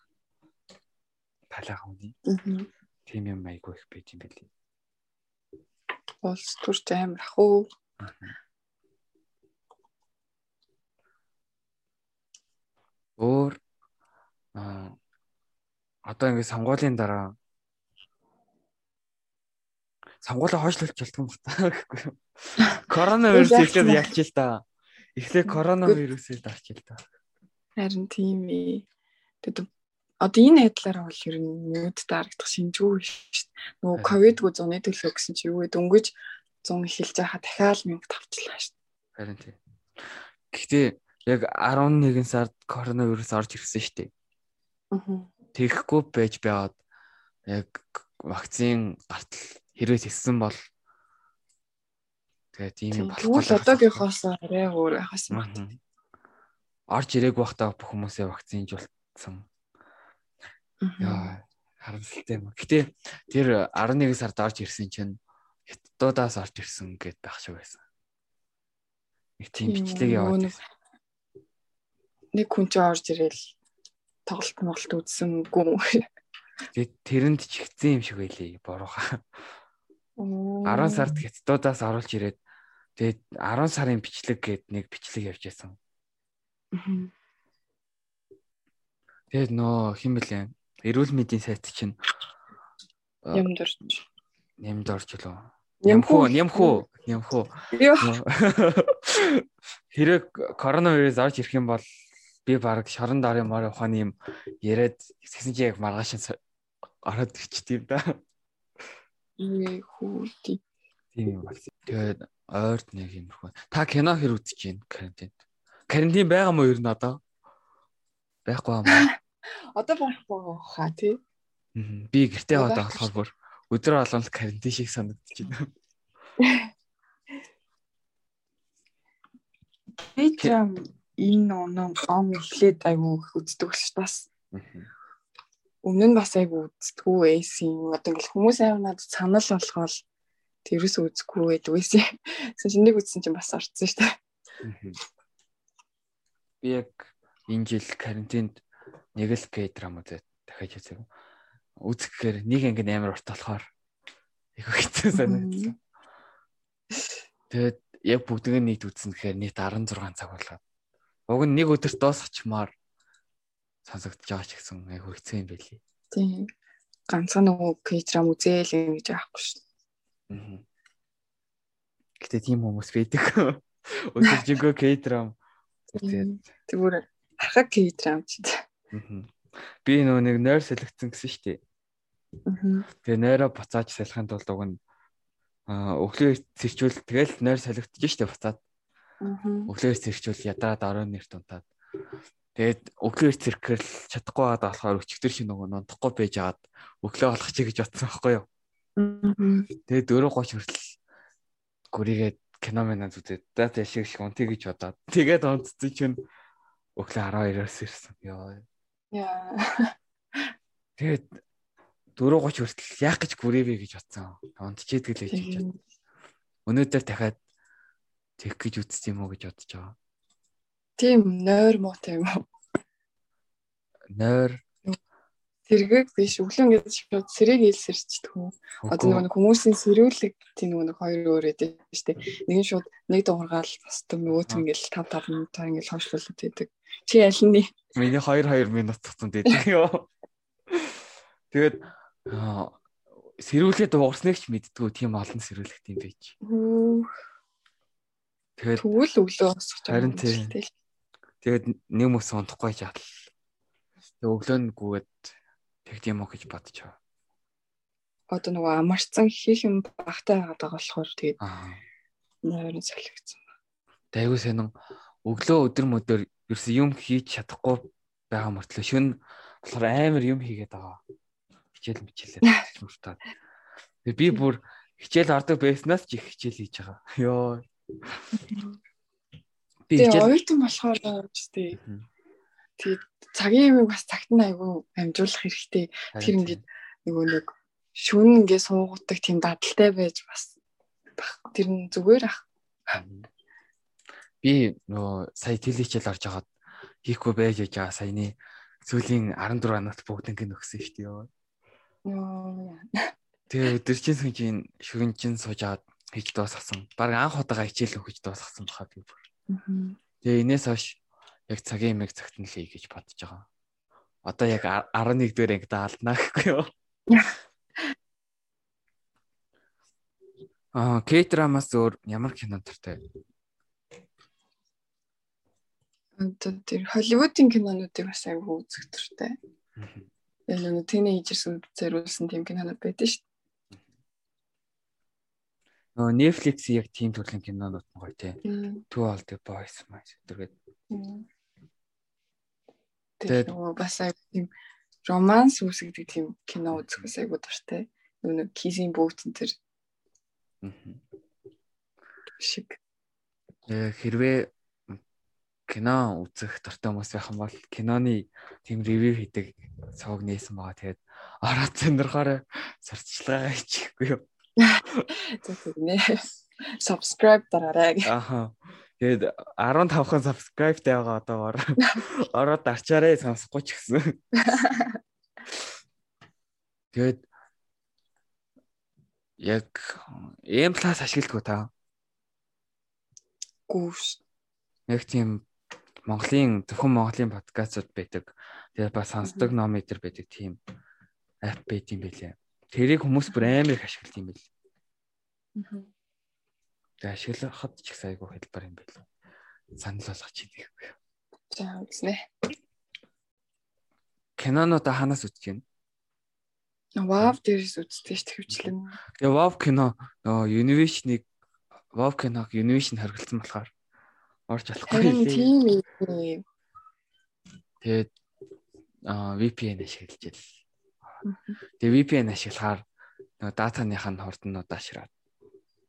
талаахан үний. Тийм юм айгүй их байж юм билий.
Улс төрч амар ах уу.
Өөр аа одоо ингэ сонгуулийн дараа сонгуулаа хойшлуулж болтго юм байна гэхгүй юу. Коронавирус эхлээд ялч л да. Эхлээд коронавирусыг дарч л да.
Харин тийм ээ. Тэгэд одоо энэ байдлаараа бол ер нь нүд дарагдах шинжгүй шүү дээ. Нөгөө ковидгүй зуны төлөө гэсэн чи юу вэ? Дөнгөж 100 эхэлж байхад дахиад 1000 тавчлаа шүү дээ.
Харин тийм. Гэхдээ яг 11 сард коронавирус орж ирсэн шүү дээ.
Аа.
Тэгэхгүй байж байгаад яг вакцин гартал хэрвээ тэгсэн бол тэгээд ийм юм
болохгүй л одоогийнхоос арай өөр байхаас байна.
Орж ирээг байхдаа бүх хүмүүсээ вакцинжуулсан. Яа харамсалтай юм. Гэтэ тэр 11 сард орж ирсэн чинь хятадуудаас орж ирсэн гэд байх шиг байсан. Нэг тийм бичлэг яваад байсан.
Нэг хүн ч орж ирээл тоглолт моголт үзсэн үгүй.
Тэгээд тэрэнд ч ихсэн юм шиг байлээ борооха. 10 сард хятадуудаас оруулж ирээд тэгээд 10 сарын бичлэг гээд нэг бичлэг явж байсан. Тэгээд нөө хин блэ? Эрүүл мэндийн сайт чинь
нямд орж.
Нямд орж лөө. Нямхуу, нямхуу, нямхуу. Хэрэг коронавирус орж ирэх юм бол би баг шорон дарын морь ухааны юм яриад тэгсэн чи яг маргааш ороод ирчих тийм да.
Ээ хүү тийм.
Тийм байна. Тэгээд ойрт нэг юм хөө. Та кино хэр үзэж байна карантинд? Карантин байгаа мó ер нь одоо? Байхгүй юм аа.
Одоо байхгүй хаа тий.
Би гэртээ байгаа болохоор бүр өдрөө болгон л карантин шиг санагдаж байна.
Би ч энэ оноо он эхлээд айгүй үздэг л бас. Өмнө нь бас айгу үздэггүй байсан. Одоо ингээл хүмүүс аав надад санал болгоол тэрээс үзэхгүй байдаг байсан. Тэгсэн чинь нэг үзсэн чинь бас орцсон шүү дээ.
Би яг энэ жил карантинд нэг л К драма үзээд дахиад үзэв. Үзэхээр нэг анги амар урт болохоор их хэцүү санагдсан. Тэгээд яг бүгднийг нийт үзсэн гэхээр нийт 16 цаг болоод. Уг нь нэг өдөрт дуусчихмаар сонсогдож байгаа ч гэсэн айгүй хэцүү юм байлий.
Тийм. Ганцхан нөгөө К-драм үзээл гэж аахгүй шүү.
Аа. Гэтэ тийм хүмүүс байдаг. Өдөржингөө К-драм
үзээд. Тэгвэр харахад К-драм ч.
Аа. Би нөгөө нэг нойр солигдсон гэсэн шүү дээ. Аа. Тэгээ нойроо буцааж салахын тулд уг нь өглөө цэрчүүл тэгэл нойр солигдож штэ буцаад. Өглөөс цэрчүүл ядраад орой нэр тунтаад. Тэгээд өглөө цэркэл чадахгүй байгаад болохоор өчигдөр шиг нөгөө нундахгүй байж аваад өглөө болох чи гэж бодсон байхгүй юу. Тэгээд 4:30 хүртэл гүрийгээд кино мэнаа зүтээд за тэг шиг шиг унтыг гэж бодоод тэгээд онцсон чинь өглөө 12-оос ирсэн. Йоо.
Яа.
Тэгээд 4:30 хүртэл яах гэж гүрэвэ гэж бодсон. Унтчихэд л гэж бодсон. Өнөөдөр дахиад тех гэж үзсэн юм уу гэж бодож байгаа.
Тийм нойр муутай юм уу?
Нойр
сэргийг биш өглөө ингээд шууд сэрэг илсэрчдэг юм. Одоо нөгөө хүмүүсийн сэрүүлэг тийм нөгөө хоёр өөр эдэж штэ. Нэг нь шууд нэг дуургаал тасдаг нөгөөт нь ингээд 5 5 минутаар ингээд хойшлуулад байдаг. Чи аль нь?
Миний 2 2 минут тутамд байдаг ёо. Тэгээд сэрүүлгээ дуурсныг ч мэддгүү тийм олон сэрүүлэгт юм байж.
Тэгээд тэгвэл өглөө
байгаа. Харин тийм. Тэгээд нэг мөс унтахгүй жаал. Тэг өглөө нь гүгээд тэгт юм уу гэж байгаа.
Одоо нөгөө амарцсан хийх юм багтаа байгаа болохоор тэгээд нойрон солигдсон.
Дайгуу сайн өглөө өдөр мөдөр ерөөс юм хийж чадахгүй байгаа мөртлөө шүн болохоор амар юм хийгээд байгаа хичээл мичээлээ муртаад. Би бүр хичээл ордог байснаас ч их хичээл хийж байгаа. Йоо.
Би хичээл оюутан болохоор үстэй. Тэгээд цагийн юмыг бас цагт нь айгүй амжуулах хэрэгтэй. Тэр ингээд нөгөө нэг шүн ингээ суугадаг тийм дадалтай байж бас тэр нь зүгээр ах.
Би нөгөө сая телевизэл орж хагаад хийхгүй байж байгаа саяны сүүлийн 14 хоногт бүгд ингэ нөхсөн шүү дээ. Тэгээ өдөржин сүнжийн шүгэнчин суужгаад хийж дуусгасан. Бараг анх удаага хичээл өгч дуусгасан баха би бүр. Тэгээ энэс хойш яг цагийн юмэг цагт нь хий гэж бодож байгаа. Одоо яг 11 дээр ингэ даалнаа гэхгүй юу? Аа, К-драмаас өөр ямар кино тартай?
Одоо тэр Холливуудын кинонуудыг бас аягүй үзэх төртэй. Яг нэг тинейжерс зориулсан тийм кинонууд байдаг шүү
Нөө Netflix яг тийм төрлийн кинонууд нь гоё тий. Two All the Boys маш гэдэг.
Тэгээд нөгөө бас тийм романс үсгдэг тийм кино үзэх бас айгуу дуртай. Нөгөө кисийн бүүтэн тэр шиг.
Э хэрвээ кино үзэх дуртай хүмүүс байх юм бол киноны тийм ревю хийдэг цог нээсэн байгаа. Тэгээд ороод зөндөрхөөр сурталчилгаа хийчихгүй юу.
Тэгнэ. Subscribe дараарай.
Аха. Тэгээд 15хан subscribe таага одоогоор ороод арчаарай сонсохгүй ч гэсэн. Тэгээд яг M+ ашигладаг та.
Гүүш.
Яг тийм Монголын зөвхөн Монголын подкастууд байдаг. Тэгээд бас сонсдог номитер байдаг тийм апп байт юм билээ. Тэрийг хүмүүс бүр амар их ашигладаг юм бил. Аа. Тэгээд ашиглахад ч их сайгүй хэлбэр юм бил. Санал болгоч хийхгүй.
За үзнэ.
Киноноо та ханаас үзэж байна?
Вав дээрээс үздэг ш төвчлэн.
Тэгээ Вав кино нөгөө Univision-ыг Вав киног Univision харгалцсан болохоор орж чадахгүй
лээ. Тийм ээ.
Тэгээд аа VPN ашиглаж ил. Тэгээ VPN ашиглахаар нөгөө датаных нь хурднууд ашраад.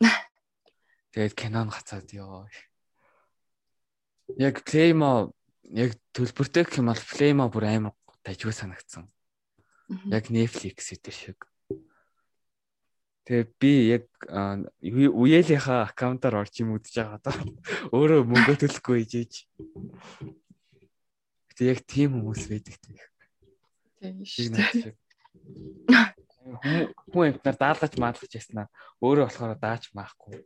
Тэгээд кинон гацаад ёо. Яг Playmo яг төлбөртэй гэх юм бол Playmo бүр амар тажгүй санагдсан. Яг Netflix гэдэг шиг. Тэгээ би яг үеэлийнхаа аккаунтаар орж юм үдэж байгаа даа. Өөрөө мөнгө төлөхгүй ижиж. Гэтэ яг тийм хүмүүс байдаг тийм.
Тийм шүү.
Хүн амтнаар даалгаж маалгаж яснаа өөрөө болохоор дааж маахгүй.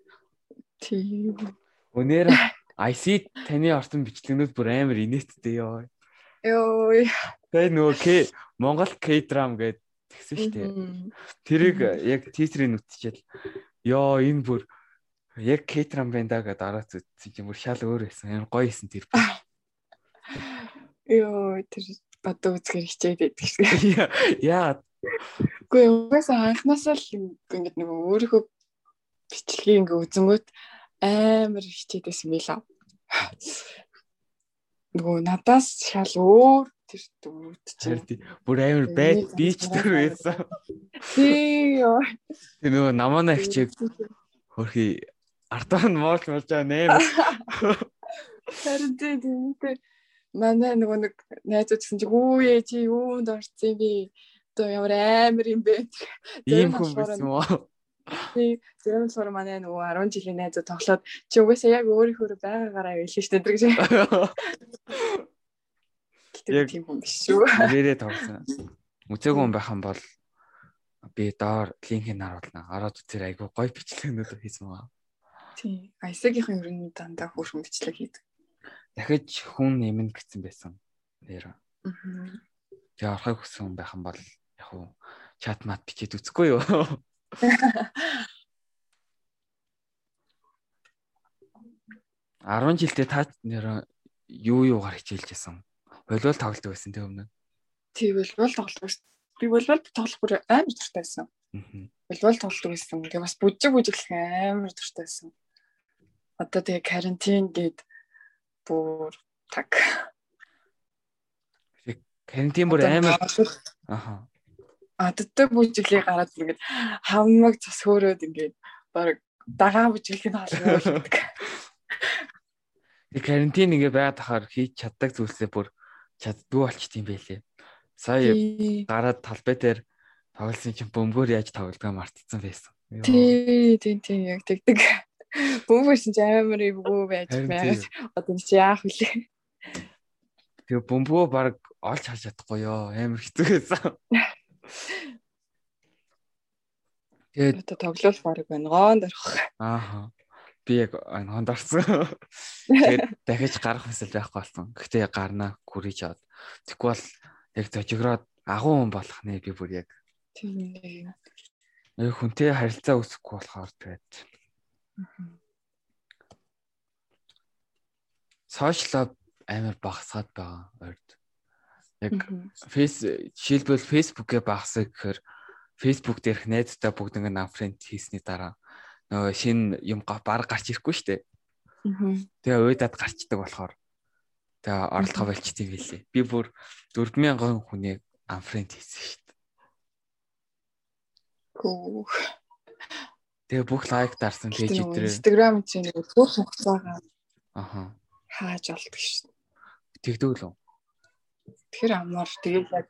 Тийм.
Өнөр IC таны орсон бичлэгнүүд бүр амар инээдтэй ёо.
Йоо.
Тэгээ нөгөө К Монгол K-dram гэдэг тэгсэн шүү дээ. Тэрийг яг тизрийн үтчихэл ёо энэ бүр яг K-dram байна да гэдээ араад үзсэн чинь бүр шал өөр байсан. Амар гоё исэн тэр.
Йоо тэр бадуу үзгээр хичээд байдаг шүү.
Яа.
Гэхдээ угаасаа анхнаасаа л ингээд нэг өөрийнхөө бичлэгийг ингээ үзэнгүүт амар хичээдсэн мэлээ. Нөгөө надаас шал өөр тэр дүүд
чинь. Бүр амар байд бич төр байсан.
Тий.
Тэр нөгөө намаана хичээг хөрхи артаан моолж болж байгаа нээр.
Харин тийм тэр манай нөгөө нэг найзууд гэсэн чи хүүе чи юунд орсон би одоо ямар амар юм бэ?
Ийм хүн байсан уу?
Тий зөвхөн болохоор манай нөгөө 10 жилийн найзууд тоглоод чи угаасаа яг өөрийнхөө байгаагаараа байлаа шүү дээ гэж яг тийм хүн биш шүү.
нэрээ тоглосон. Мөцөг хүн байх юм бол би доор линкийг харуулна ороод үзэр айгу гоё бичлэгнүүд хийсэн байгаа
тий айсагийнхын ер нь дандаа хөөрхөн бичлэг хийдэг.
Дахиж хүн нэмнэ гэсэн байсан. Тэр. Тэгээ орохыг хүссэн хүн байх юм бол яг уу чат мат бичээд үзэхгүй юу? Арван жилдээ та нэр юу юугаар хичээлжсэн? Волейбол тоглодог байсан тийм өмнө.
Тий, волейбол тоглодог. Би волейбол тоглох бүр амар дуртай байсан. Волейбол тоглодог байсан. Тэгээ бас бүжиг бүжиглэх амар дуртай байсан. Одоо тэгээ карантин гээд бүр так.
Карантин бүр амар аха.
Адтай бүжиглийг гараад ингээд хаммаг цас хөөрөөд ингээд баг дагаа бүжиглийг нь халуулдаг.
Тэг карантин ингээ байгаад тахаар хийж чаддаг зүйлсээ бүр чаддгүй болчт юм байлээ. Сая гараад талбай дээр тоглосон чинь бөмбөр яаж тоглодгоо мартцсан байсан.
Тий, тий, тий яг тэгдэг. Бөмбөрсөн ч амар ивгүй байж байгаа. Одоо чи яах вэ?
Тэгээ бөмбөгөө баг олж харж чадахгүй ёо. Амар хэцүү байсан.
Тэгээд одоо тоглол баг байна. Гоон дөрөх.
Ааха. Би яг гоон дорсон. Тэгээд дахиж гарах хүсэл байхгүй болсон. Гэхдээ гарнаа гүрийж аваад. Тэгвэл бол яг зожигроод агуу хүн болох нэ би бүр яг.
Тийм ээ.
Яг хүнтэй харилцаа үүсэхгүй болохоор тэгээд Сошиал амар багасгаад байгаа ойрд. Яг фейс жишээлбэл фейсбүүкээ багасгах гэхээр фейсбુક дээрх найзтай бүгд ингэ намфрент хийсний дараа нөгөө шинэ юм баг гарч ирэхгүй шүү дээ. Тэгээ уйдаад гарчдаг болохоор тэгээ оролцоо болчт юм билээ. Би бүр 4000 хүнийг амфрент хийсэн шүү дээ.
Гүү.
Тэгээ бүх лайк дарсан пэйж дээр
Instagram чинь бүх хугацаагаа
аха
хааж олдог шин.
Тэгдэг л үү?
Тэр амар тэгээд яг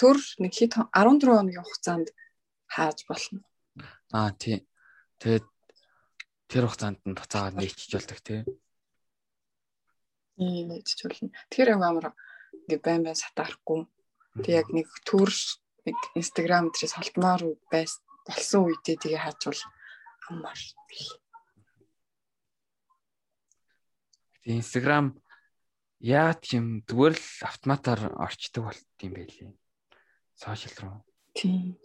төр нэг хэд 14 хоногийн хугацаанд хааж болно.
Аа тий. Тэгээд тэр хугацаанд нь буцаагаад нээчиж болдог тий.
Ийм нээчиж болно. Тэр амар ингээ байн байн сатаарахгүй. Тэг яг нэг төр нэг Instagram дээрээс холтмоор байсан болсон үедээ тэгээ хаачвал амар.
Instagram яа тийм зүгээр л автоматар орчдөг болт юм байлээ. Сошиал руу.
Тийм.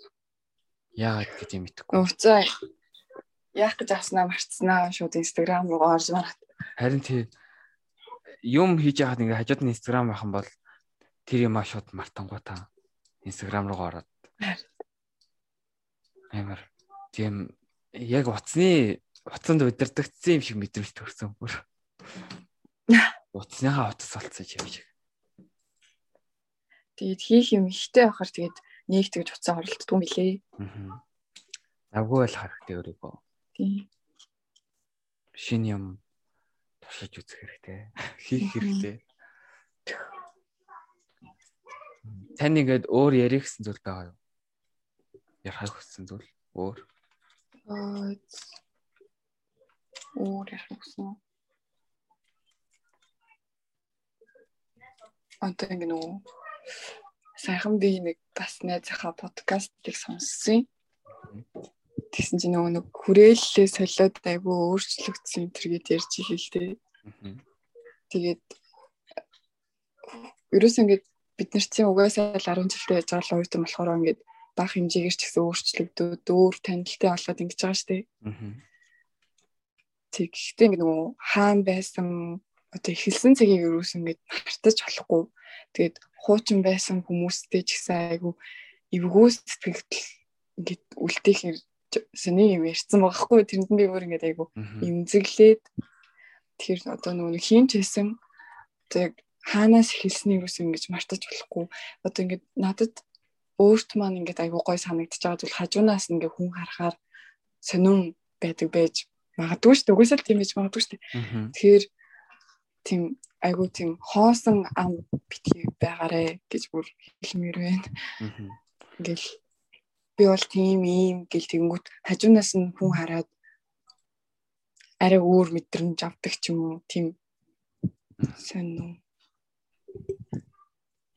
Яагаад гэж юм итгэхгүй.
Уцаа яах гэж авснаа марцснаа шууд Instagram руу орж марат.
Харин тий юм хийж яхад ингээ хажууд нь Instagram байх юм бол тэр юм шууд мартангуу та Instagram руу ороод амар тийм яг утасны утсанд удирдахсан юм шиг мэдрэмж төрсөн бүр. Утасныхаа утас болцсон юм шиг.
Тэгээд хийх юм ихтэй байхаар тэгээд нэг тэгж утсаа оролддог юм билээ.
Аа. Авгүй л хэрэгтэй өөрийгөө.
Тийм.
Шинэ юм туршиж үзэх хэрэгтэй. Хийх хэрэгтэй. тань ингээд өөр ярих гэсэн зүйл байгаа юу? Ярих гэсэн зүйл өөр.
Аа өөр ярих гэсэн. Одоо ингэ нөгөө сайхан би нэг бас найзынхаа подкастыг сонссон. Тэгсэн чинь нөгөө нэг хүрээллээ солиод айгүй өөрчлөгдсөн тэргээд ярьж илээ л дээ. Тэгээд ерөөс ингээд бид нар чинь угаасаа л 10 жилдээ яж байгаа л оюутан болохоор ингээд бага хэмжээгээр ч гэсэн өөрчлөгдөөд өөр танилттай болоод ингэж байгаа шүү дээ. Тэгэхдээ ингээд нөгөө хаан байсан одоо эхэлсэн цагийг ерөөс ингээд мартаж болохгүй. Тэгээд хуучин байсан хүмүүстэй ч гэсэн айгүй эвгөө сэтгэл ингээд үлдээх сони юм ярьсан байгаа хгүй тэрэнд би өөр ингээд айгүй имзэглээд тэр одоо нөгөө хин ч хэлсэн тэг хаанаас эхэлснийг ус ингэж мартаж болохгүй. Одоо ингээд надад өөрт маань ингээд айгүй гой санагдчих байгаа зүйл хажуунаас ингээ хүн харахаар сонирн байдаг байж магадгүй шүү дээ угсаал тийм байж магадгүй шүү дээ тэгэхээр тийм айгуу тийм хоосон ам битгий байгаарэ гэж бүр хэлмээр байна. Ингээл би бол тийм ийм гэл тэгэнгүүт хажуунаас нь хүн хараад арай өөр мэдрэмж авдаг ч юм уу тийм сонь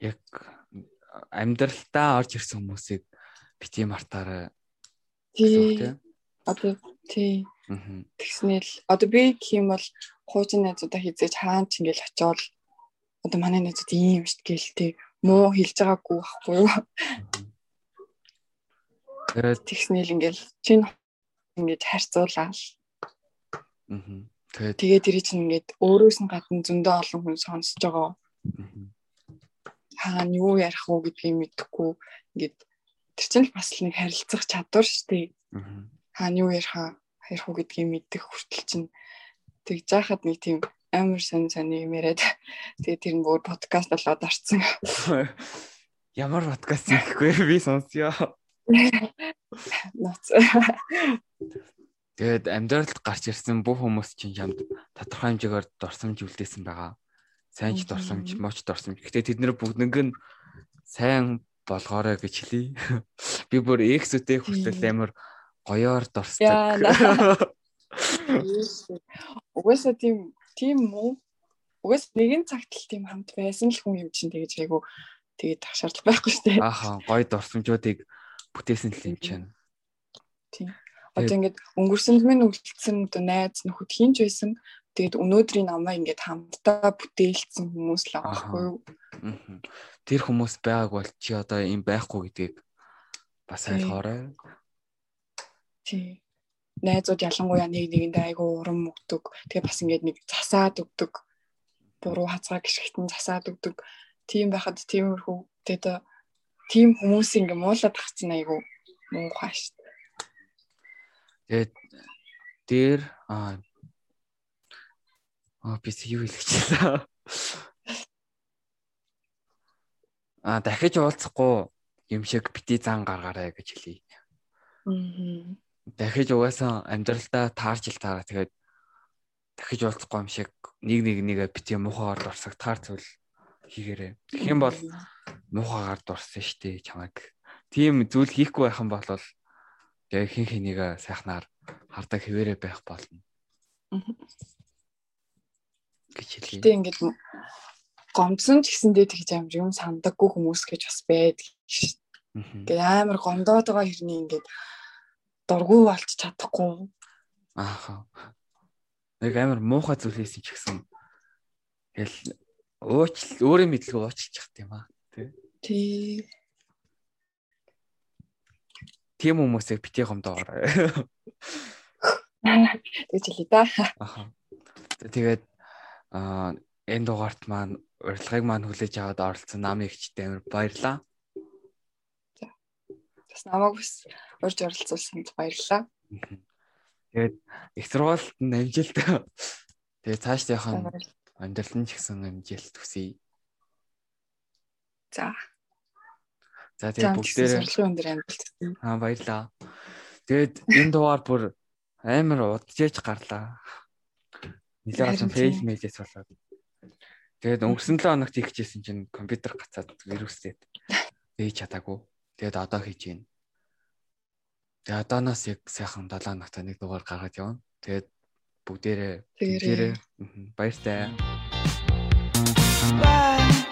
яг амьдралтаа орж ирсэн хүмүүсийг бити мартаарай.
Тий. Одоо тий. Тэгснээл одоо би гэх юм бол хуучин найзуудаа хизээж хаан ч ингээл очиод одоо манай найзууд ийм шүү гээл тий муу хэлж байгаагүй байхгүй юу. Тэгээд тэгснээл ингээл чинь ингээд харьцуулаад. Аа. Тэгээд тэгээд тэр чинь ингээд өөрөөс нь гадна зөндөө олон хүн сонсож байгаа. Аа. Хаана юу ярих уу гэдгийг мэдэхгүй ингээд тэр чинь бас л нэг харилцах чадвар шүү дээ. Аа. Хаана юу ярих ярих уу гэдгийг мэдэх хүртэл чинь тэгж яхад нэг тийм амар сон сони юм яриад тэгээ тэр нь бүр подкаст болоод орцсон.
Ямар подкаст хийхгүй би сонсё.
Ноц.
Тэгээд амьдралд гарч ирсэн бүх хүмүүс чинь чамд тодорхой хэмжээгээр дурсамж үлдээсэн байгаа. Сайн ч дурсамж, моч дурсамж. Гэтэ тэд нэр бүгднэг нь сайн болгоорой гэж хэлье. Би бүр эксүтэй хүртэл амар гоёор дурсдаг.
Угаасаа тийм тийм муу. Угаас нэгэн цагт л тийм хамт байсан л хүн юм чинь тэгэж айгу тэгээд тах шаардлага байхгүй шүү дээ.
Ааха гоё дурсамжуудыг бүтээсэн л юм чинь.
Тийм. Одоо ингээд өнгөрсөнд минь үлдсэн одоо найз нөхөд хинж байсан. Тэгээд өнөөдрийн намаа ингээд хамтдаа бүтээлсэн хүмүүс л байгаа байхгүй юу?
Тэр хүмүүс байгааг бол чи одоо юм байхгүй гэдгийг бас ойлгоорой.
Тий. Найзууд ялангуяа нэг нэгэндээ айгүй урам өгдөг. Тэгээ бас ингээд нэг засаад өгдөг. Буруу хазгаа гიშгтэн засаад өгдөг. Тийм байхад тиймэрхүү тэгээд тийм хүмүүс ингээ муулаад тахцсан айгүй муухай шүү дээ.
Тэгээд дээр аа аа би юу хэлчихлээ. Аа дахиж уулзахгүй юм шиг бити зан гаргаарай гэж хэлье. Аа дахиж угаасаа амьдралдаа таарч ил таараа тэгээд дахиж уулзахгүй юм шиг нэг нэг нэгэ бити муухагаар дурсаг таар зүйл хийгээрээ. Тэгэх юм бол муухагаар дурсан штэ чамайг. Тийм зүйл хийхгүй байх юм бол тэгээ хин хэнийг сайхнаар хардаг хിവэрэ байх болно. гэж хэлээ.
Гэтэ ингээд гомдсон ч гэсэндээ тэгж амар юм сандаггүй хүмүүс гэж бас байдаг. Ингээд амар гомдоод байгаа хэрний ингээд дургу болж чадахгүй.
Ааха. Нэг амар муухай зүйл хийсэн ч гэсэн тэгэл ууч өөрийн мэдлэг уучлах юм аа.
Тий.
Тийм хүмүүсийг бити гомдоогоор.
Тэгж хэлээ да.
Аха. Тэгээд аа энэ дугаарт маань урилгыг маань хүлээж аваад оролцсон намын ихчтэй амар баярлаа.
Бас намайг бас урьж оролцуулсанд баярлалаа.
Тэгээд их сургуульд нь амжилт. Тэгээд цаашдынхаа амьдрал нь ч гэсэн амжилт хүсье.
За.
За тэгээд бүгдээрээ
сургуулийн өндөр амжилт.
Аа баярлаа. Тэгээд энэ дугаар бүр амар удажж гарлаа. Нилээ олон фейл мэйжээс болоод. Тэгээд өнгөрсөн 7 хоногт хийчихсэн чинь компьютер гацаад вирустэй. ээж чадаагүй. Тэгээд одоо хийж гин. Тэгээд одооноос яг сайхан 7 ногтой нэг дугаар гаргаад явна. Тэгээд бүгдээрээ бүгдээрээ баяртай. Bye.